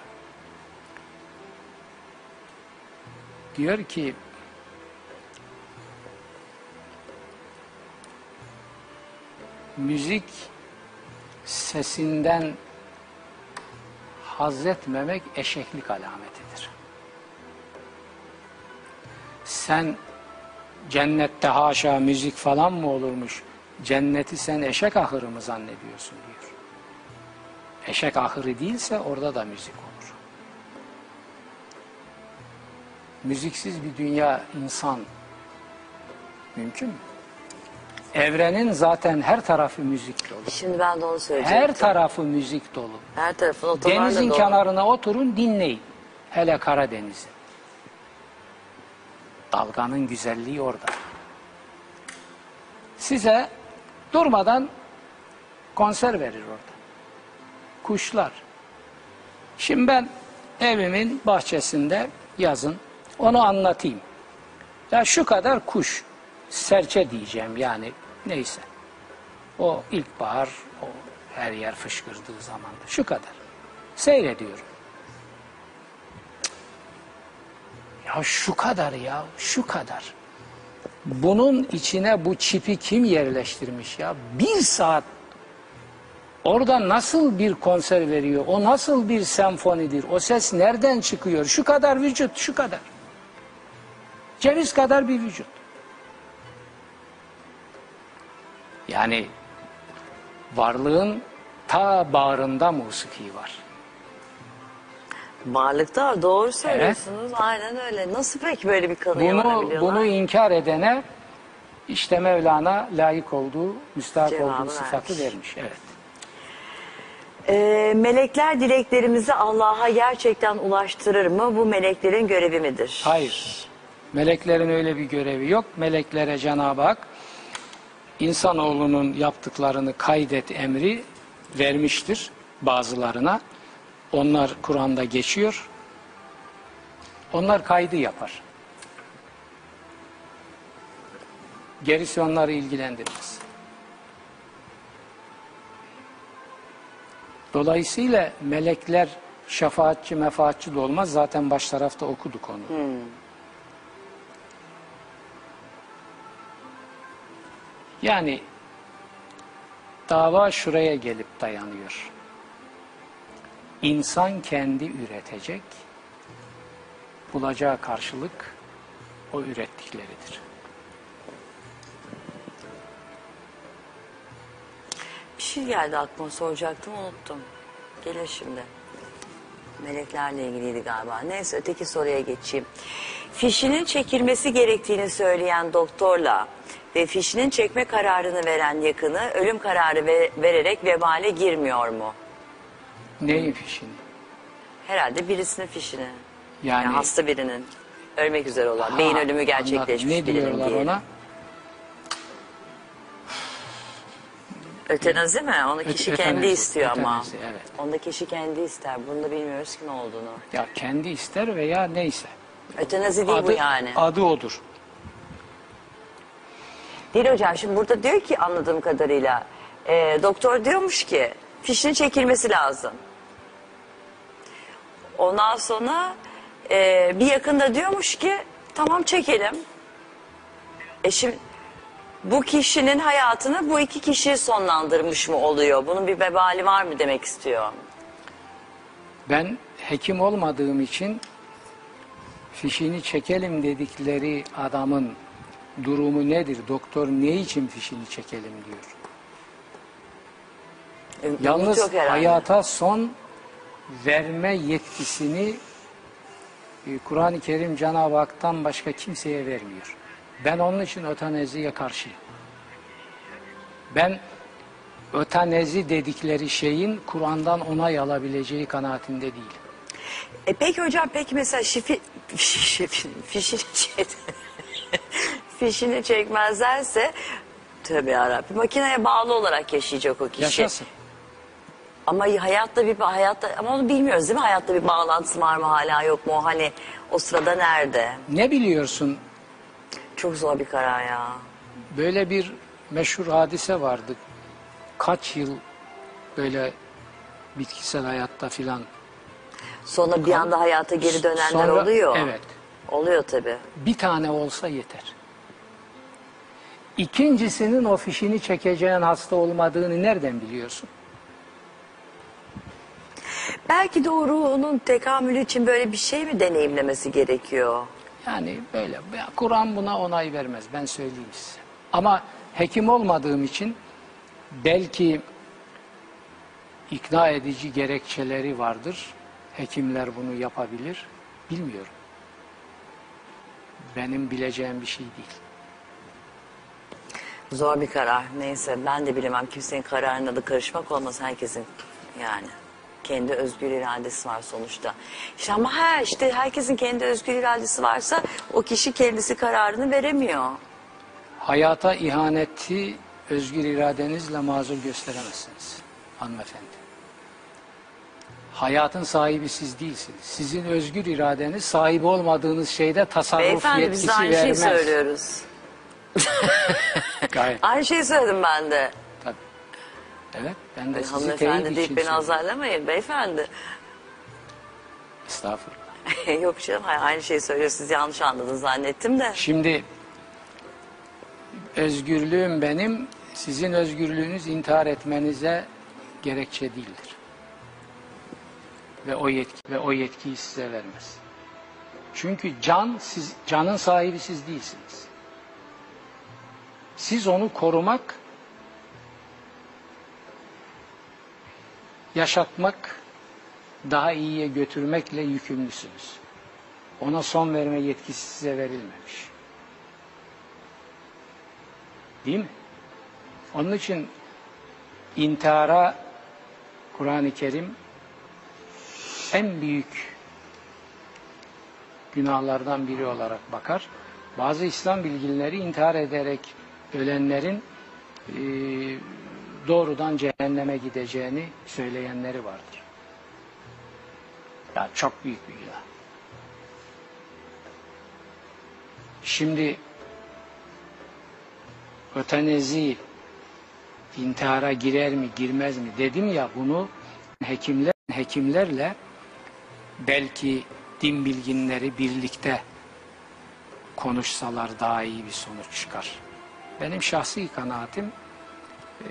diyor ki müzik sesinden haz etmemek eşeklik alametidir. Sen cennette haşa müzik falan mı olurmuş? Cenneti sen eşek ahırı mı zannediyorsun diyor. Eşek ahırı değilse orada da müzik olur. Müziksiz bir dünya insan mümkün mü? Evrenin zaten her tarafı müzik dolu. Şimdi ben de onu söyleyecektim. Her tarafı müzik dolu. Her tarafın otolarla Denizin dolu. kenarına oturun dinleyin. Hele Karadeniz'i. Dalganın güzelliği orada. Size durmadan konser verir orada. Kuşlar. Şimdi ben evimin bahçesinde yazın onu anlatayım. Ya şu kadar kuş, serçe diyeceğim yani neyse. O ilkbahar, o her yer fışkırdığı zamanda. Şu kadar. Seyrediyorum. Ya şu kadar ya, şu kadar. Bunun içine bu çipi kim yerleştirmiş ya? Bir saat orada nasıl bir konser veriyor? O nasıl bir senfonidir? O ses nereden çıkıyor? Şu kadar vücut, şu kadar. Ceviz kadar bir vücut. Yani varlığın ta bağrında musiki var. Varlıkta var, doğru söylüyorsunuz. Aynen öyle. Nasıl peki böyle bir kanıya Bunu, varabiliyorlar? bunu inkar edene işte Mevlana layık olduğu, müstahak Cevabı olduğu sıfatı vermiş. vermiş. Evet. Ee, melekler dileklerimizi Allah'a gerçekten ulaştırır mı? Bu meleklerin görevi midir? Hayır. Meleklerin öyle bir görevi yok. Meleklere Cenab-ı Hak insanoğlunun yaptıklarını kaydet emri vermiştir bazılarına. Onlar Kur'an'da geçiyor. Onlar kaydı yapar. Gerisi onları ilgilendirmez. Dolayısıyla melekler şefaatçi mefaatçi de olmaz. Zaten baş tarafta okuduk onu. Yani dava şuraya gelip dayanıyor. İnsan kendi üretecek, bulacağı karşılık o ürettikleridir. Bir şey geldi aklıma soracaktım unuttum. Gelir şimdi. Meleklerle ilgiliydi galiba. Neyse öteki soruya geçeyim. Fişinin çekilmesi gerektiğini söyleyen doktorla ve fişinin çekme kararını veren yakını ölüm kararı ve- vererek vebale girmiyor mu? Neyin fişini? Herhalde birisinin fişini. Yani, Yani, hasta birinin. Ölmek üzere olan. beyin Ha, ölümü anladım. gerçekleşmiş Ne birinin diyorlar diyelim. ona? Ötenazi mi? Onu kişi ötenazi, kendi istiyor ama. ötenazi, evet. Onda kişi kendi ister. Bunu da bilmiyoruz ki ne olduğunu. Ya kendi ister veya neyse. Ötenazi değil bu Adı, yani. adı odur. Değil hocam şimdi burada diyor ki anladığım kadarıyla e, doktor diyormuş ki fişinin çekilmesi lazım. Ondan sonra e, bir yakında diyormuş ki tamam çekelim. E şimdi bu kişinin hayatını bu iki kişi sonlandırmış mı oluyor? Bunun bir vebali var mı demek istiyor. Ben hekim olmadığım için fişini çekelim dedikleri adamın durumu nedir? Doktor ne için fişini çekelim diyor. E, Yalnız hayata son verme yetkisini e, Kur'an-ı Kerim Cenab-ı Hak'tan başka kimseye vermiyor. Ben onun için öteneziye karşıyım. Ben ötenezi dedikleri şeyin Kur'an'dan onay alabileceği kanaatinde değilim. E peki hocam peki mesela şifi, şifi fişini, çek, fişini çekmezlerse tövbe yarabbim makineye bağlı olarak yaşayacak o kişi. Yaşasın. Ama hayatta bir hayatta ama onu bilmiyoruz değil mi? Hayatta bir bağlantısı var mı hala yok mu? Hani o sırada nerede? Ne biliyorsun? Çok zor bir karar ya. Böyle bir meşhur hadise vardı. Kaç yıl böyle bitkisel hayatta filan. Sonra bir anda hayata geri dönenler Sonra- oluyor. Evet. Oluyor tabii. Bir tane olsa yeter. İkincisinin o fişini çekeceğin hasta olmadığını nereden biliyorsun? Belki de o ruhunun tekamülü için böyle bir şey mi deneyimlemesi gerekiyor? Yani böyle Kur'an buna onay vermez ben söyleyeyim size. Ama hekim olmadığım için belki ikna edici gerekçeleri vardır. Hekimler bunu yapabilir. Bilmiyorum. Benim bileceğim bir şey değil. Zor bir karar. Neyse ben de bilemem kimsenin kararına da karışmak olmaz herkesin yani. Kendi özgür iradesi var sonuçta. İşte ama ha işte herkesin kendi özgür iradesi varsa o kişi kendisi kararını veremiyor. Hayata ihaneti özgür iradenizle mazur gösteremezsiniz hanımefendi. Hayatın sahibi siz değilsiniz. Sizin özgür iradeniz sahibi olmadığınız şeyde tasarruf Beyefendi biz yetkisi de aynı şeyi vermez. söylüyoruz. Gayet Aynı şeyi söyledim ben de. tabii. Evet ben de Hani sizi hanımefendi teyit deyip beni söylüyorum. azarlamayın beyefendi. Estağfurullah. Yok canım hayır, aynı şeyi söylüyor siz yanlış anladınız zannettim de. Şimdi özgürlüğüm benim, sizin özgürlüğünüz intihar etmenize gerekçe değildir. Ve o yetki ve o yetkiyi size vermez. Çünkü can siz canın sahibi siz değilsiniz. Siz onu korumak, yaşatmak, daha iyiye götürmekle yükümlüsünüz. Ona son verme yetkisi size verilmemiş. Değil mi? Onun için intihara Kur'an-ı Kerim en büyük günahlardan biri olarak bakar. Bazı İslam bilginleri intihar ederek ölenlerin e, doğrudan cehenneme gideceğini söyleyenleri vardır. Ya çok büyük bir günah. Şimdi ötenezi intihara girer mi girmez mi dedim ya bunu hekimler hekimlerle belki din bilginleri birlikte konuşsalar daha iyi bir sonuç çıkar. Benim şahsi kanaatim eee,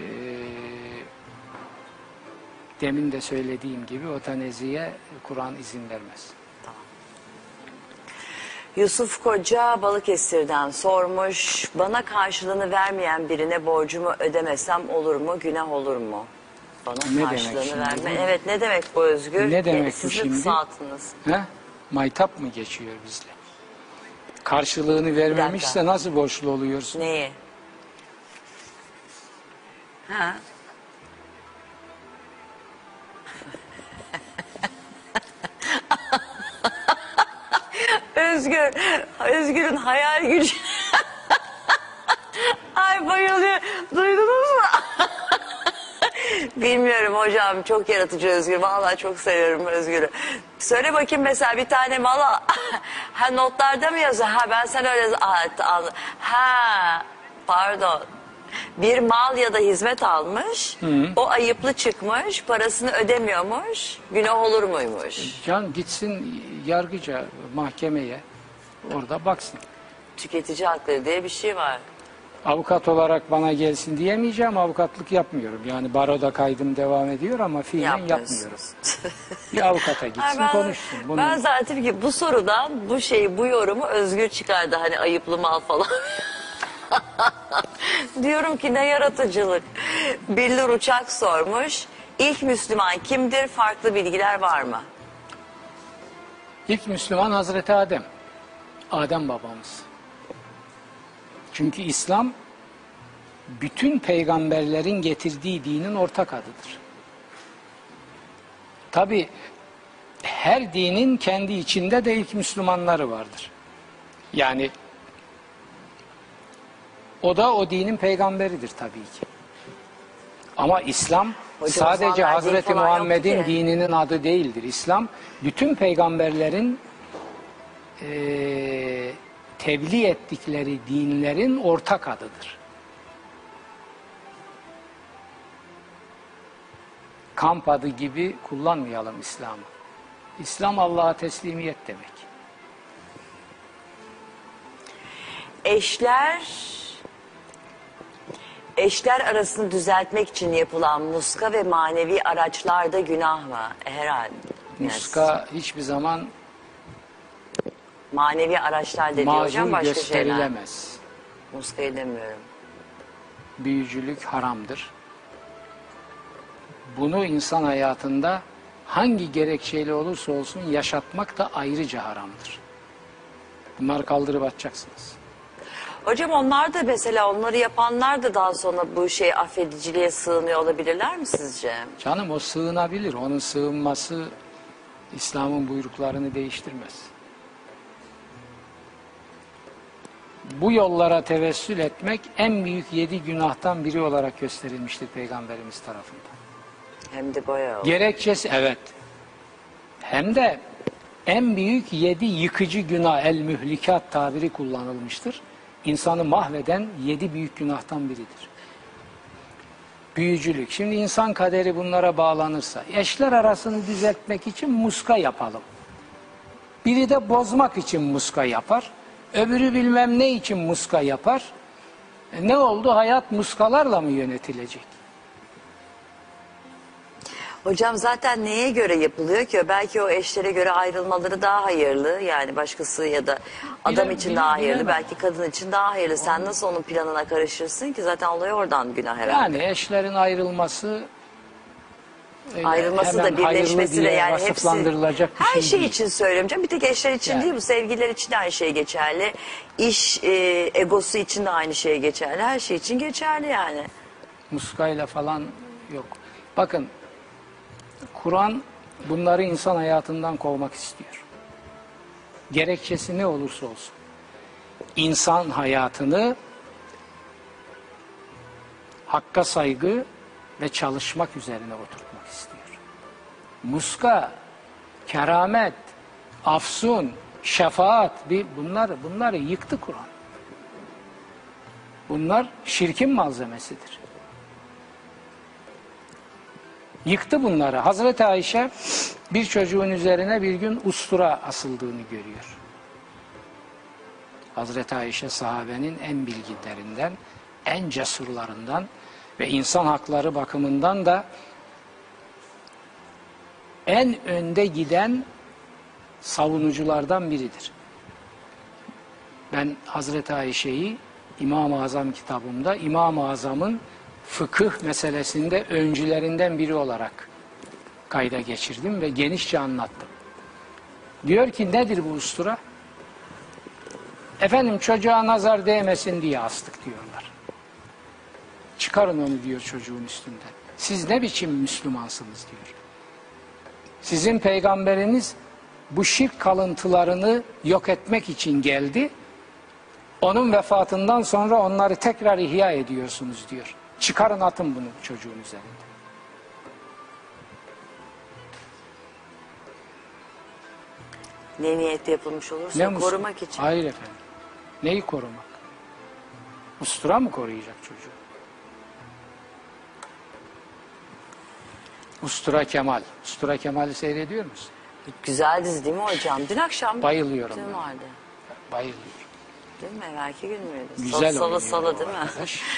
demin de söylediğim gibi öteneziye Kur'an izin vermez. Yusuf Koca Balıkesir'den sormuş. Bana karşılığını vermeyen birine borcumu ödemesem olur mu? Günah olur mu? Bana Ne karşılığını verme. bu? Evet ne demek bu Özgür? Ne demek bu Siz de şimdi? kısaltınız. He? Maytap mı geçiyor bizle? Karşılığını vermemişse nasıl borçlu oluyorsun? Neyi? Ha? Özgür, Özgür'ün hayal gücü. Ay bayılıyor. Duydunuz mu? Bilmiyorum hocam çok yaratıcı Özgür. Vallahi çok seviyorum Özgür'ü. Söyle bakayım mesela bir tane mala. ha notlarda mı yazıyor? Ha ben sen öyle ha, ha pardon. Bir mal ya da hizmet almış. O ayıplı çıkmış. Parasını ödemiyormuş. Günah olur muymuş? Can gitsin yargıca, mahkemeye orada baksın. Tüketici hakları diye bir şey var. Avukat olarak bana gelsin diyemeyeceğim. Avukatlık yapmıyorum. Yani baroda kaydım devam ediyor ama fiilen. Yapmıyorsunuz. Bir avukata gitsin ben, konuşsun. Bunu ben zaten ki bu sorudan bu şeyi bu yorumu özgür çıkardı hani ayıplı mal falan. Diyorum ki ne yaratıcılık. Billur Uçak sormuş. İlk Müslüman kimdir? Farklı bilgiler var mı? İlk Müslüman Hazreti Adem. Adem babamız. Çünkü İslam bütün peygamberlerin getirdiği dinin ortak adıdır. Tabi her dinin kendi içinde de ilk Müslümanları vardır. Yani o da o dinin peygamberidir tabii ki. Ama İslam Hocam, sadece Hazreti Muhammed'in dininin adı değildir. İslam bütün peygamberlerin eee tebliğ ettikleri dinlerin ortak adıdır. Kamp adı gibi kullanmayalım İslam'ı. İslam Allah'a teslimiyet demek. Eşler Eşler arasını düzeltmek için yapılan muska ve manevi araçlarda günah mı? Herhalde. Muska hiçbir zaman manevi araçlar dediği hocam macun başka şeyler. gösterilemez. Muskayı demiyorum. Büyücülük haramdır. Bunu insan hayatında hangi gerekçeyle olursa olsun yaşatmak da ayrıca haramdır. Bunları kaldırıp atacaksınız. Hocam onlar da mesela onları yapanlar da daha sonra bu şey affediciliğe sığınıyor olabilirler mi sizce? Canım o sığınabilir. Onun sığınması İslam'ın buyruklarını değiştirmez. Bu yollara tevessül etmek en büyük yedi günahtan biri olarak gösterilmiştir Peygamberimiz tarafından. Hem de bayağı. Gerekçesi evet. Hem de en büyük yedi yıkıcı günah el mühlikat tabiri kullanılmıştır. İnsanı mahveden yedi büyük günahtan biridir. Büyücülük. Şimdi insan kaderi bunlara bağlanırsa eşler arasını düzeltmek için muska yapalım. Biri de bozmak için muska yapar. Öbürü bilmem ne için muska yapar. E ne oldu? Hayat muskalarla mı yönetilecek? Hocam zaten neye göre yapılıyor ki? Belki o eşlere göre ayrılmaları daha hayırlı. Yani başkası ya da adam Bile- için daha hayırlı. bilemem. Belki kadın için daha hayırlı. Sen nasıl onun planına karışırsın ki? Zaten olay oradan günah herhalde. Yani eşlerin ayrılması öyle Ayrılması da hayırlı birleşmesi de diye yani hepsi vasıflandırılacak bir her şey, şey değil. için söylüyorum canım. Bir tek eşler için Yani. değil bu sevgililer için de aynı şey geçerli. İş e, egosu için de aynı şey geçerli. Her şey için geçerli yani. Muskayla falan yok. Bakın Kur'an bunları insan hayatından kovmak istiyor. Gerekçesi ne olursa olsun. İnsan hayatını hakka saygı ve çalışmak üzerine oturtmak istiyor. Muska, keramet, afsun, şefaat bir bunlar bunları yıktı Kur'an. Bunlar şirkin malzemesidir. Yıktı bunları. Hazreti Ayşe bir çocuğun üzerine bir gün ustura asıldığını görüyor. Hazreti Ayşe sahabenin en bilgilerinden, en cesurlarından ve insan hakları bakımından da en önde giden savunuculardan biridir. Ben Hazreti Ayşe'yi İmam-ı Azam kitabımda İmam-ı Azam'ın fıkıh meselesinde öncülerinden biri olarak kayda geçirdim ve genişçe anlattım. Diyor ki nedir bu ustura? Efendim çocuğa nazar değmesin diye astık diyorlar. Çıkarın onu diyor çocuğun üstünden. Siz ne biçim Müslümansınız diyor. Sizin peygamberiniz bu şirk kalıntılarını yok etmek için geldi. Onun vefatından sonra onları tekrar ihya ediyorsunuz diyor. Çıkarın atın bunu çocuğun üzerinde. Ne niyetle yapılmış olursa Ne korumak için. Hayır efendim. Neyi korumak? Ustura mı koruyacak çocuğu? Ustura Kemal. Ustura Kemal'i seyrediyor musun? Güzel dizi değil mi hocam? Dün akşam Bayılıyorum Dün vardı. Bayılıyorum. Değil mi? Evvelki gün müydü? Güzel salı oynuyor salı o değil mi? arkadaş.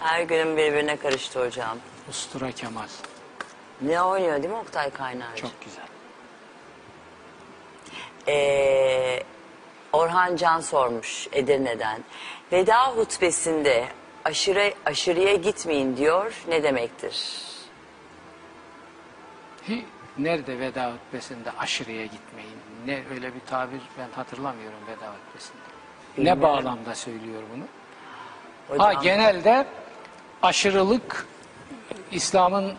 Her günün birbirine karıştı hocam. Ustura Kemal. Ne oynuyor değil mi Oktay Kaynarcı? Çok güzel. Ee, Orhan Can sormuş Edirne'den. Veda hutbesinde aşırı, aşırıya gitmeyin diyor. Ne demektir? Hi, nerede veda hutbesinde aşırıya gitmeyin? Ne öyle bir tabir ben hatırlamıyorum veda hutbesinde. Ne Bilmiyorum. bağlamda söylüyor bunu? Hocam, Ha genelde aşırılık İslam'ın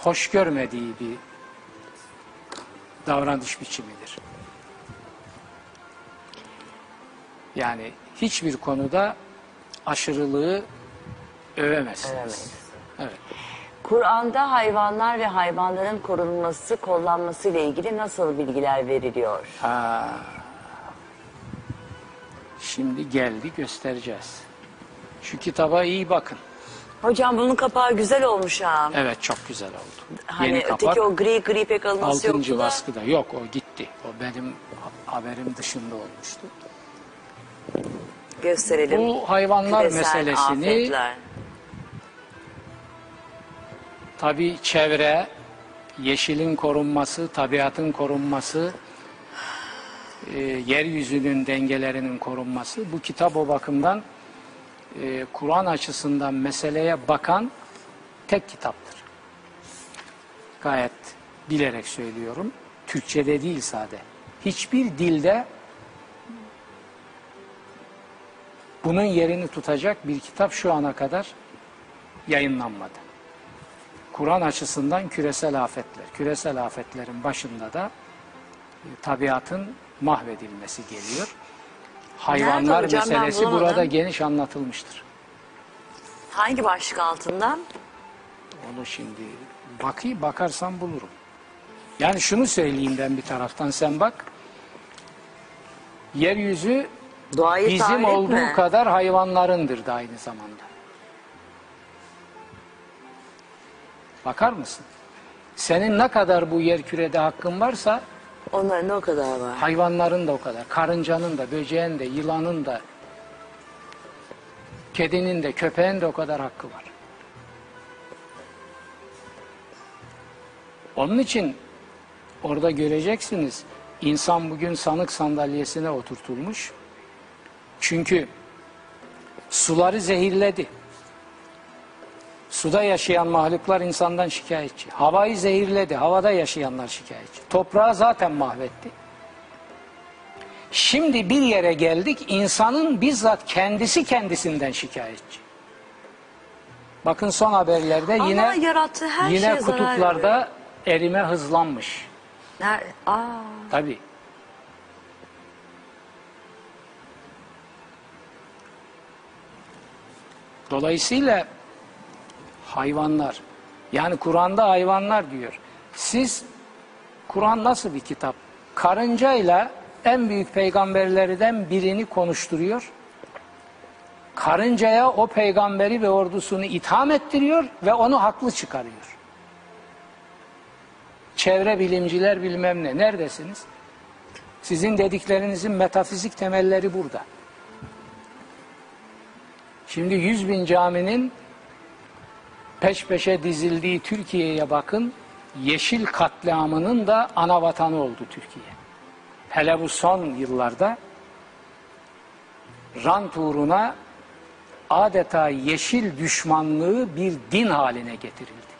hoş görmediği bir davranış biçimidir. Yani hiçbir konuda aşırılığı övemezsiniz. Övemeyiz. Evet. Kur'an'da hayvanlar ve hayvanların korunması, kollanması ile ilgili nasıl bilgiler veriliyor? Ha. Şimdi geldi göstereceğiz. Şu kitaba iyi bakın. Hocam bunun kapağı güzel olmuş ha. Evet çok güzel oldu. Hani Yeni öteki kapak, o gri gri pek alması yoktu Altıncı baskıda yok o gitti. O benim haberim dışında olmuştu. Gösterelim. Bu hayvanlar Küresel meselesini afetler. tabii çevre, yeşilin korunması, tabiatın korunması, e, yeryüzünün dengelerinin korunması bu kitap o bakımdan e, Kur'an açısından meseleye bakan tek kitaptır. Gayet bilerek söylüyorum. Türkçe'de değil sade. Hiçbir dilde bunun yerini tutacak bir kitap şu ana kadar yayınlanmadı. Kur'an açısından küresel afetler. Küresel afetlerin başında da e, tabiatın mahvedilmesi geliyor. Hayvanlar hocam? Ben meselesi bulamadım. burada geniş anlatılmıştır. Hangi başlık altından? Onu şimdi bakayım bakarsam bulurum. Yani şunu söyleyeyim ben bir taraftan sen bak. Yeryüzü Doğayı bizim olduğu mi? kadar hayvanlarındır da aynı zamanda. Bakar mısın? Senin ne kadar bu yer kürede hakkın varsa Onların o kadar var. hayvanların da o kadar. Karıncanın da, böceğin de, yılanın da, kedinin de, köpeğin de o kadar hakkı var. Onun için orada göreceksiniz insan bugün sanık sandalyesine oturtulmuş. Çünkü suları zehirledi. Suda yaşayan mahluklar insandan şikayetçi. Havayı zehirledi. Havada yaşayanlar şikayetçi. Toprağı zaten mahvetti. Şimdi bir yere geldik insanın bizzat kendisi kendisinden şikayetçi. Bakın son haberlerde Allah yine yarattığı her yine şeye kutuplarda erime hızlanmış. Ner- Aa, Tabii. Dolayısıyla hayvanlar yani Kur'an'da hayvanlar diyor. Siz Kur'an nasıl bir kitap? Karıncayla en büyük peygamberlerden birini konuşturuyor. Karıncaya o peygamberi ve ordusunu itham ettiriyor ve onu haklı çıkarıyor. Çevre bilimciler bilmem ne. Neredesiniz? Sizin dediklerinizin metafizik temelleri burada. Şimdi 100 bin caminin peş peşe dizildiği Türkiye'ye bakın. Yeşil katliamının da ana vatanı oldu Türkiye. Hele bu son yıllarda rant uğruna adeta yeşil düşmanlığı bir din haline getirildi.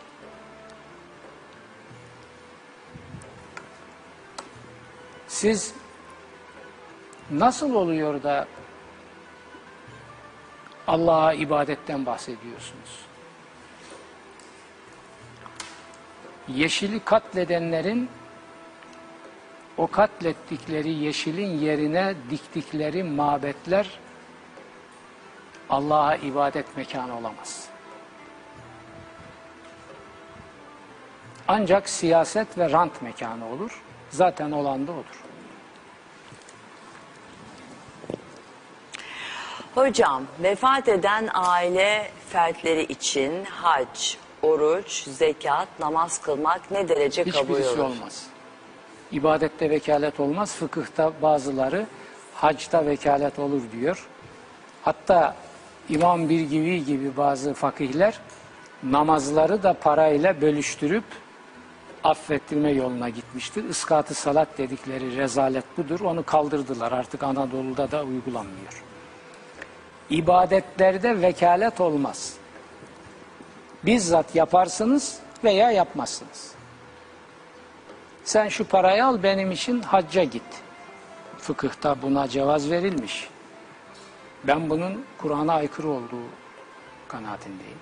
Siz nasıl oluyor da Allah'a ibadetten bahsediyorsunuz? Yeşili katledenlerin o katlettikleri yeşilin yerine diktikleri mabetler Allah'a ibadet mekanı olamaz. Ancak siyaset ve rant mekanı olur. Zaten olan da odur. Hocam vefat eden aile fertleri için hac, oruç, zekat, namaz kılmak ne derece kabul Hiçbirisi olur? olmaz. İbadette vekalet olmaz. Fıkıhta bazıları hacda vekalet olur diyor. Hatta İmam Birgivi gibi bazı fakihler namazları da parayla bölüştürüp affettirme yoluna gitmiştir. Iskatı salat dedikleri rezalet budur. Onu kaldırdılar. Artık Anadolu'da da uygulanmıyor. İbadetlerde vekalet olmaz. Bizzat yaparsınız veya yapmazsınız. Sen şu parayı al benim için hacca git. Fıkıhta buna cevaz verilmiş. Ben bunun Kur'an'a aykırı olduğu kanaatindeyim.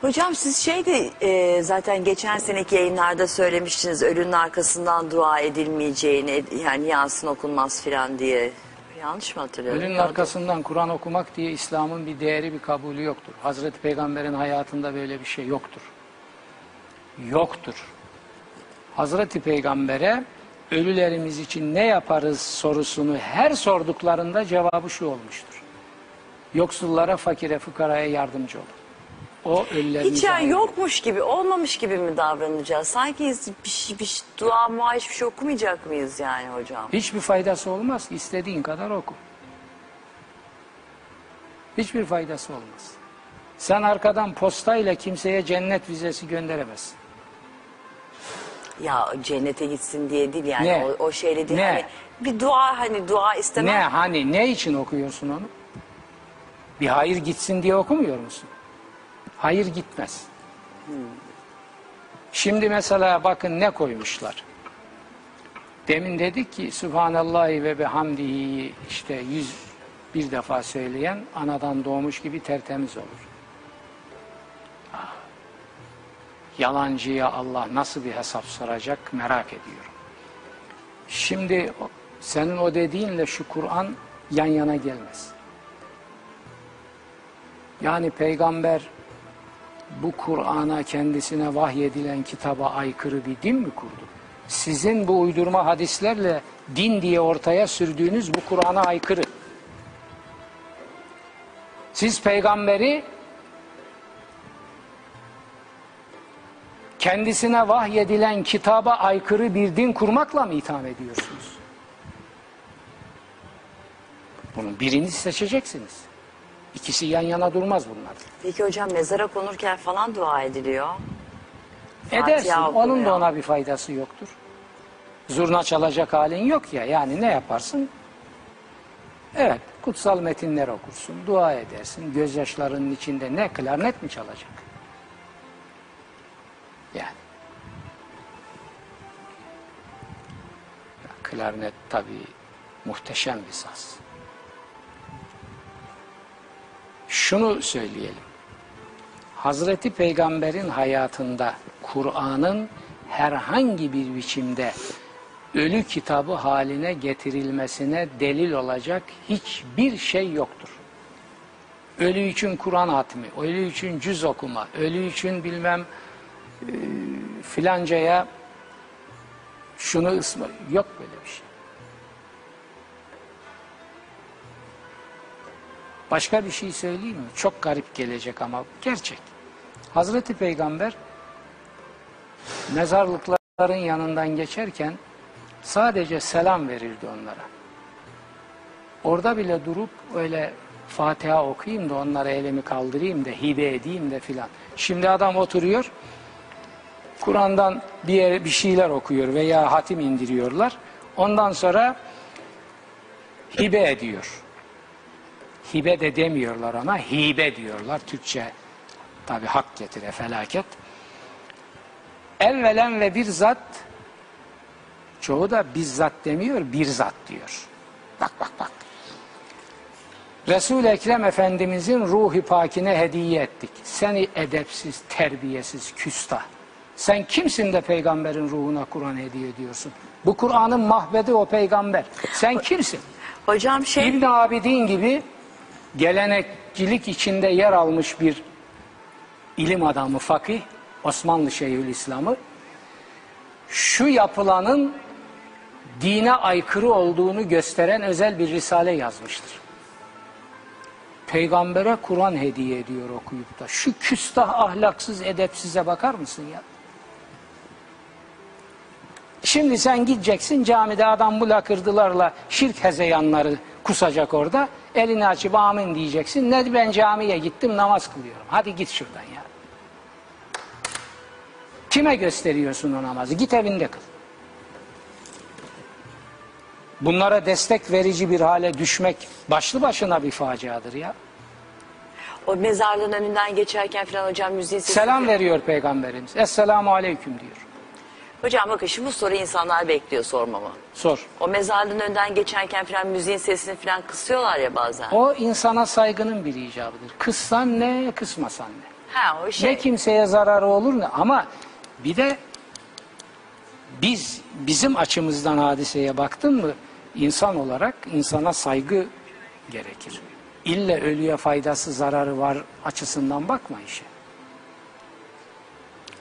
Hocam siz şey de e, zaten geçen seneki yayınlarda söylemiştiniz ölünün arkasından dua edilmeyeceğini ed- yani yansın okunmaz filan diye. Yanlış mı hatırlıyorum? Ölünün arkasından Kur'an okumak diye İslam'ın bir değeri bir kabulü yoktur. Hazreti Peygamber'in hayatında böyle bir şey yoktur. Yoktur. Hazreti Peygamber'e ölülerimiz için ne yaparız sorusunu her sorduklarında cevabı şu olmuştur. Yoksullara, fakire, fukaraya yardımcı olun. O ölülerimizi Hiç yani yokmuş gibi, olmamış gibi mi davranacağız? Sanki bir, şey, bir şey- dua mua hiçbir şey okumayacak mıyız yani hocam? Hiçbir faydası olmaz. İstediğin kadar oku. Hiçbir faydası olmaz. Sen arkadan postayla kimseye cennet vizesi gönderemezsin. Ya cennete gitsin diye değil yani Ne? o, o şeyle değil. Ne? Hani bir dua hani dua istemem. Ne hani ne için okuyorsun onu? Bir hayır gitsin diye okumuyor musun? Hayır gitmez. Şimdi mesela bakın ne koymuşlar. Demin dedik ki Subhanallahi ve bihamdihi işte yüz bir defa söyleyen anadan doğmuş gibi tertemiz olur. Ah. Yalancıya Allah nasıl bir hesap soracak merak ediyorum. Şimdi senin o dediğinle şu Kur'an yan yana gelmez. Yani peygamber bu Kur'an'a kendisine vahyedilen kitaba aykırı bir din mi kurdu? Sizin bu uydurma hadislerle din diye ortaya sürdüğünüz bu Kur'an'a aykırı. Siz peygamberi kendisine vahyedilen kitaba aykırı bir din kurmakla mı itham ediyorsunuz? Bunun birini seçeceksiniz. İkisi yan yana durmaz bunlar. Peki hocam mezara konurken falan dua ediliyor. Fatiha Edersin. Onun da okunuyor. ona bir faydası yoktur. Zurna çalacak halin yok ya. Yani ne yaparsın? Evet. Kutsal metinler okursun. Dua edersin. Gözyaşlarının içinde ne? Klarnet mi çalacak? Yani. Ya, klarnet tabii muhteşem bir saz. Şunu söyleyelim. Hazreti Peygamber'in hayatında Kur'an'ın herhangi bir biçimde ölü kitabı haline getirilmesine delil olacak hiçbir şey yoktur. Ölü için Kur'an hatmi, ölü için cüz okuma, ölü için bilmem e, filancaya şunu ısma yok böyle bir şey. Başka bir şey söyleyeyim mi? Çok garip gelecek ama gerçek. Hazreti Peygamber mezarlıkların yanından geçerken sadece selam verirdi onlara. Orada bile durup öyle Fatiha okuyayım da onlara elimi kaldırayım da hibe edeyim de filan. Şimdi adam oturuyor Kur'an'dan bir, yere, bir şeyler okuyor veya hatim indiriyorlar. Ondan sonra hibe ediyor. Hibe de demiyorlar ama hibe diyorlar. Türkçe tabi hak getire felaket. Evvelen ve bir zat çoğu da bizzat demiyor bir zat diyor. Bak bak bak. Resul-i Ekrem Efendimizin ruhi pakine hediye ettik. Seni edepsiz, terbiyesiz, küstah. Sen kimsin de peygamberin ruhuna Kur'an hediye ediyorsun? Bu Kur'an'ın mahvedi o peygamber. Sen kimsin? Hocam şey İbn Abidin gibi gelenekçilik içinde yer almış bir ilim adamı, fakih, Osmanlı Şeyhülislam'ı şu yapılanın dine aykırı olduğunu gösteren özel bir risale yazmıştır. Peygambere Kur'an hediye ediyor okuyup da. Şu küstah ahlaksız edepsize bakar mısın ya? Şimdi sen gideceksin camide adam bu lakırdılarla şirk hezeyanları kusacak orada. Elini açıp amin diyeceksin. Ne ben camiye gittim namaz kılıyorum. Hadi git şuradan ya. Kime gösteriyorsun o namazı? Git evinde kıl. Bunlara destek verici bir hale düşmek başlı başına bir faciadır ya. o mezarlığın önünden geçerken falan hocam müziği. Selam veriyor peygamberimiz. Esselamu aleyküm diyor. Hocam bakın şimdi bu soruyu insanlar bekliyor sormamı. Sor. O mezarlığın önünden geçerken falan müziğin sesini falan kısıyorlar ya bazen. O insana saygının bir icabıdır. Kıssan ne, kısmasan ne. ha o şey. Ne kimseye zararı olur ne ama bir de biz bizim açımızdan hadiseye baktın mı insan olarak insana saygı gerekir. İlle ölüye faydası zararı var açısından bakma işe.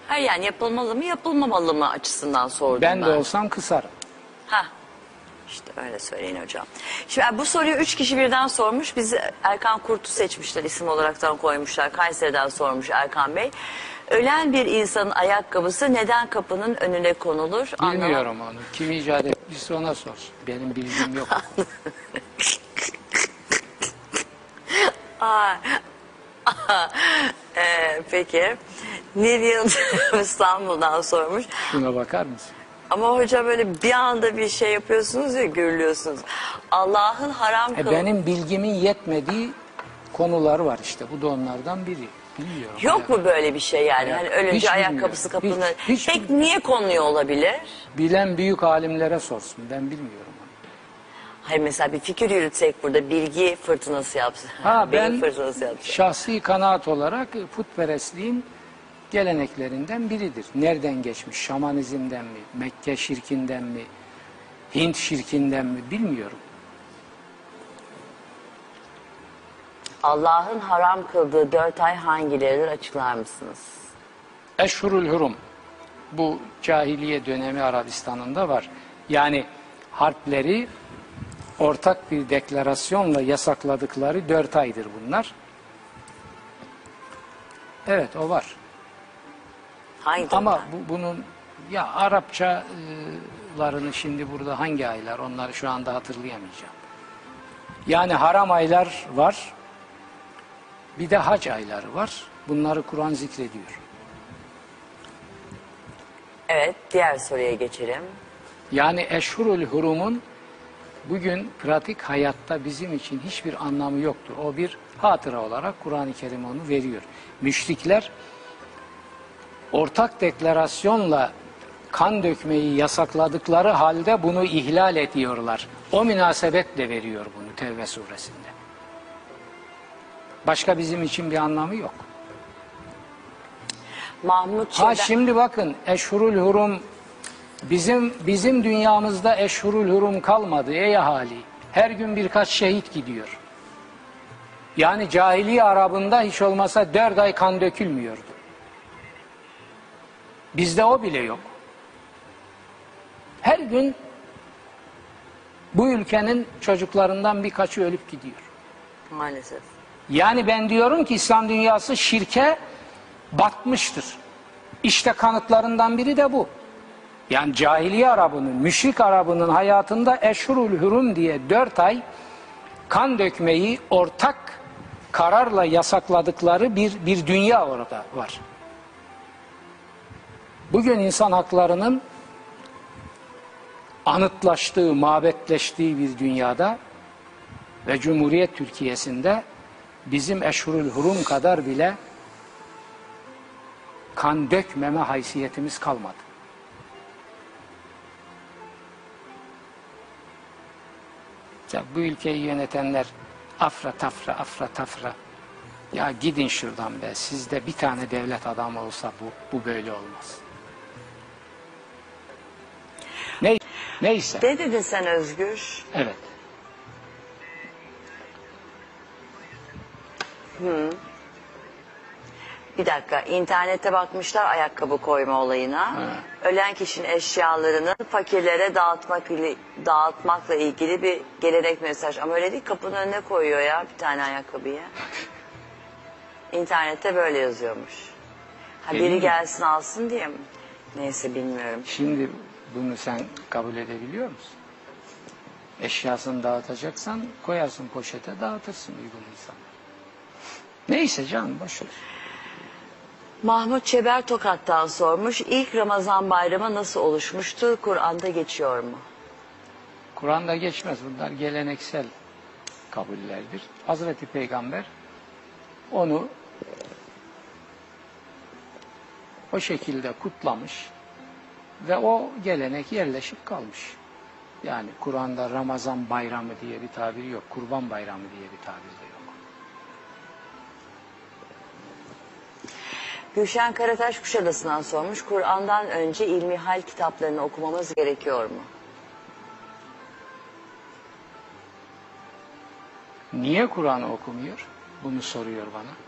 Hayır yani yapılmalı mı yapılmamalı mı açısından sordum Ben ben. de olsam kısarım. Ha. İşte öyle söyleyin hocam. Şimdi bu soruyu üç kişi birden sormuş. Bizi Erkan Kurt'u seçmişler isim olaraktan koymuşlar. Kayseri'den sormuş Erkan Bey. Ölen bir insanın ayakkabısı neden kapının önüne konulur? Anlamam. Bilmiyorum onu. Kim icat ettiyse ona sor. Benim bilgim yok. Aa, Ee, peki. Yıldırım İstanbul'dan sormuş. Şuna bakar mısın? Ama hocam böyle bir anda bir şey yapıyorsunuz ya gürlüyorsunuz. Allah'ın haram E kıl... benim bilgimin yetmediği konular var işte. Bu da onlardan biri. Bilmiyorum. Yok mu böyle bir şey yani? Ya, Hani ölünce hiç ayakkabısı bilmiyorum. kapının... Hiç- hiç Peki niye konuyor olabilir? Bilen büyük alimlere sorsun. Ben bilmiyorum. Hayır mesela bir fikir yürütsek burada bilgi fırtınası yapsın. Ha ben fırtınası yapsın. şahsi kanaat olarak putperestliğin geleneklerinden biridir. Nereden geçmiş? Şamanizmden mi? Mekke şirkinden mi? Hint şirkinden mi? Bilmiyorum. Allah'ın haram kıldığı dört ay hangileridir açıklar mısınız? Eşhurul Hurum. Bu cahiliye dönemi Arabistan'ında var. Yani harpleri ortak bir deklarasyonla yasakladıkları dört aydır bunlar. Evet o var. Hangi Ama bu, bunun ya Arapçalarını şimdi burada hangi aylar onları şu anda hatırlayamayacağım. Yani haram aylar var. Bir de hac ayları var. Bunları Kur'an zikrediyor. Evet diğer soruya geçelim. Yani eşhurul hurumun bugün pratik hayatta bizim için hiçbir anlamı yoktur. O bir hatıra olarak Kur'an-ı Kerim onu veriyor. Müşrikler ortak deklarasyonla kan dökmeyi yasakladıkları halde bunu ihlal ediyorlar. O münasebetle veriyor bunu Tevbe suresinde. Başka bizim için bir anlamı yok. Mahmut Ha şimdi bakın eşhurul hurum bizim bizim dünyamızda eşhurul hurum kalmadı ey ahali. Her gün birkaç şehit gidiyor. Yani cahiliye Arabında hiç olmasa dört ay kan dökülmüyordu. Bizde o bile yok. Her gün bu ülkenin çocuklarından birkaçı ölüp gidiyor. Maalesef. Yani ben diyorum ki İslam dünyası şirke batmıştır. İşte kanıtlarından biri de bu. Yani cahiliye Arabının, müşrik Arabının hayatında eşhurul hurum diye dört ay kan dökmeyi ortak kararla yasakladıkları bir, bir dünya orada var. Bugün insan haklarının anıtlaştığı, mabetleştiği bir dünyada ve Cumhuriyet Türkiye'sinde bizim eşhurul hurum kadar bile kan dökmeme haysiyetimiz kalmadı. Ya bu ülkeyi yönetenler afra tafra afra tafra ya gidin şuradan be sizde bir tane devlet adamı olsa bu, bu böyle olmaz. Ne, neyse. Ne dedin sen Özgür? Evet. Bir dakika internete bakmışlar ayakkabı koyma olayına. Ölen kişinin eşyalarını fakirlere dağıtmak ile, dağıtmakla ilgili bir gelenek mesaj. Ama öyle değil kapının önüne koyuyor ya bir tane ayakkabıyı. İnternette böyle yazıyormuş. Ha biri mi? gelsin alsın diye mi? Neyse bilmiyorum. Şimdi bunu sen kabul edebiliyor musun? Eşyasını dağıtacaksan koyarsın poşete dağıtırsın uygun insan. Neyse canım boş ver. Mahmut Çeber Tokat'tan sormuş. İlk Ramazan bayramı nasıl oluşmuştu? Kur'an'da geçiyor mu? Kur'an'da geçmez bunlar geleneksel kabullerdir. Hazreti Peygamber onu o şekilde kutlamış ve o gelenek yerleşip kalmış. Yani Kur'an'da Ramazan bayramı diye bir tabir yok. Kurban bayramı diye bir tabir de yok. Gülşen Karataş Kuşadası'ndan sormuş. Kur'an'dan önce ilmihal kitaplarını okumamız gerekiyor mu? Niye Kur'an okumuyor? Bunu soruyor bana.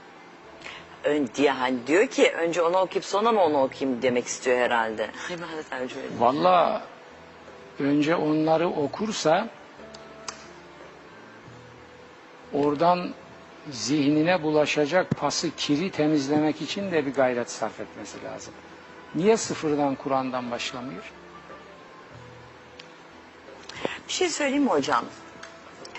Ön, diye hani diyor ki önce onu okuyup sonra mı onu okuyayım demek istiyor herhalde. Ay ben de. Valla önce onları okursa oradan zihnine bulaşacak pası, kiri temizlemek için de bir gayret sarf etmesi lazım. Niye sıfırdan Kur'an'dan başlamıyor? Bir şey söyleyeyim mi hocam?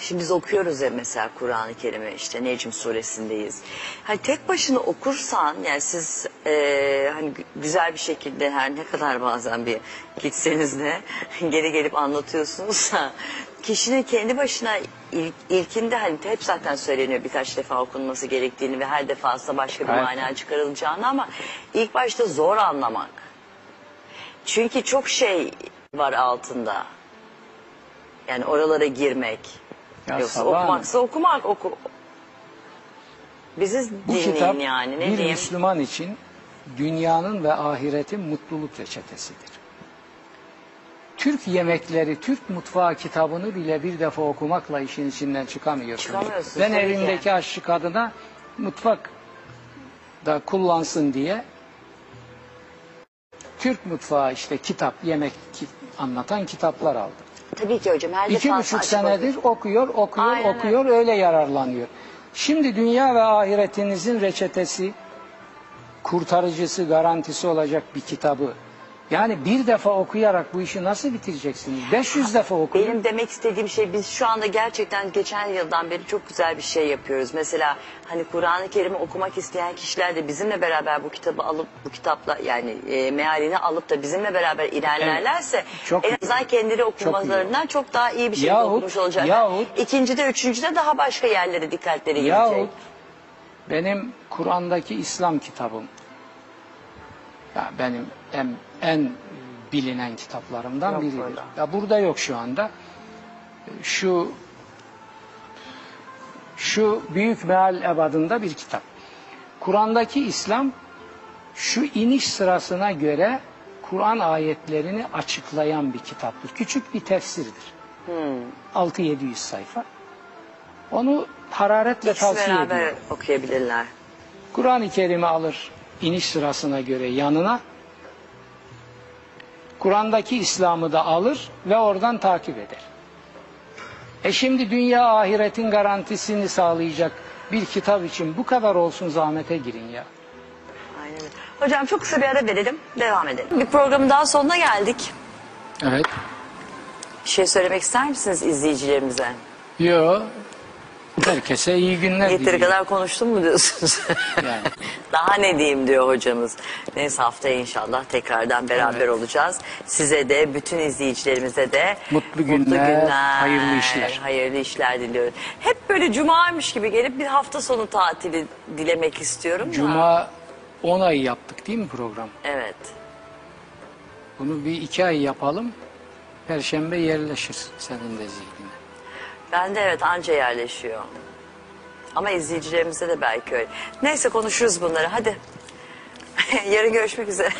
Şimdi biz okuyoruz ya mesela Kur'an-ı Kerim'i işte Necm suresindeyiz. Hani tek başına okursan yani siz e, hani gü- güzel bir şekilde her ne kadar bazen bir gitseniz de geri gelip anlatıyorsunuz da kişinin kendi başına ilk, ilkinde hani hep zaten söyleniyor birkaç defa okunması gerektiğini ve her defasında başka bir Evet. mana çıkarılacağını ama ilk başta zor anlamak. Çünkü çok şey var altında. Yani oralara girmek. Yoksa Sabah okumaksa okumak oku. Bizi Bu dinleyin kitap yani ne bir diyeyim. Müslüman için dünyanın ve ahiretin mutluluk reçetesidir. Türk yemekleri, Türk mutfağı kitabını bile bir defa okumakla işin içinden çıkamıyorsunuz. Çıkamıyorsunuz, Ben evimdeki aşçı kadına mutfak da kullansın diye Türk mutfağı işte kitap, yemek anlatan kitaplar aldım. Tabii ki hocam her İki buçuk açık senedir okuyor, okuyor, Aynen okuyor, öyle yararlanıyor. Şimdi dünya ve ahiretinizin reçetesi, kurtarıcısı, garantisi olacak bir kitabı. Yani bir defa okuyarak bu işi nasıl bitireceksiniz? 500 defa okuyun. Benim demek istediğim şey biz şu anda gerçekten geçen yıldan beri çok güzel bir şey yapıyoruz. Mesela hani Kur'an-ı Kerim'i okumak isteyen kişiler de bizimle beraber bu kitabı alıp bu kitapla yani e, mealini alıp da bizimle beraber ilerlerlerse Çok en azından kendileri okumalarından çok, daha iyi bir şey Yahut- okumuş olacak. yahut- İkincide, üçüncüde daha başka yerlere dikkatleri gidecek. Yahut benim Kur'an'daki İslam kitabım, ya benim en, en bilinen kitaplarımdan Yok biridir. burada. Ya burada yok şu anda. Şu şu Büyük Meal Ebadında bir kitap. Kur'an'daki İslam şu iniş sırasına göre Kur'an ayetlerini açıklayan bir kitaptır. Küçük bir tefsirdir. 6-700 sayfa. Onu hararetle İkisi tavsiye ediyorum. okuyabilirler. Kur'an-ı Kerim'i alır iniş sırasına göre yanına. Kur'an'daki İslam'ı da alır ve oradan takip eder. E şimdi dünya ahiretin garantisini sağlayacak bir kitap için bu kadar olsun zahmete girin ya. Aynen öyle. Hocam çok kısa bir ara verelim, devam edelim. Bir programın daha sonuna geldik. Evet. Bir şey söylemek ister misiniz izleyicilerimize? Yo. Herkese iyi günler Yeteri diliyorum. kadar konuştum mu diyorsunuz? Yani. Daha ne diyeyim diyor hocamız. Neyse haftaya inşallah tekrardan beraber olacağız. Size de bütün izleyicilerimize de Mutlu günler, hayırlı işler. Hayırlı işler diliyorum. Hep böyle cumaymış gibi gelip bir hafta sonu tatili dilemek istiyorum da. Cuma 10 ay yaptık değil mi program? Evet. Bunu bir iki ay yapalım. Perşembe yerleşir senin de zihnine. Ben de evet anca yerleşiyor. Ama izleyicilerimize de belki öyle. Neyse konuşuruz bunları hadi. Yarın görüşmek üzere.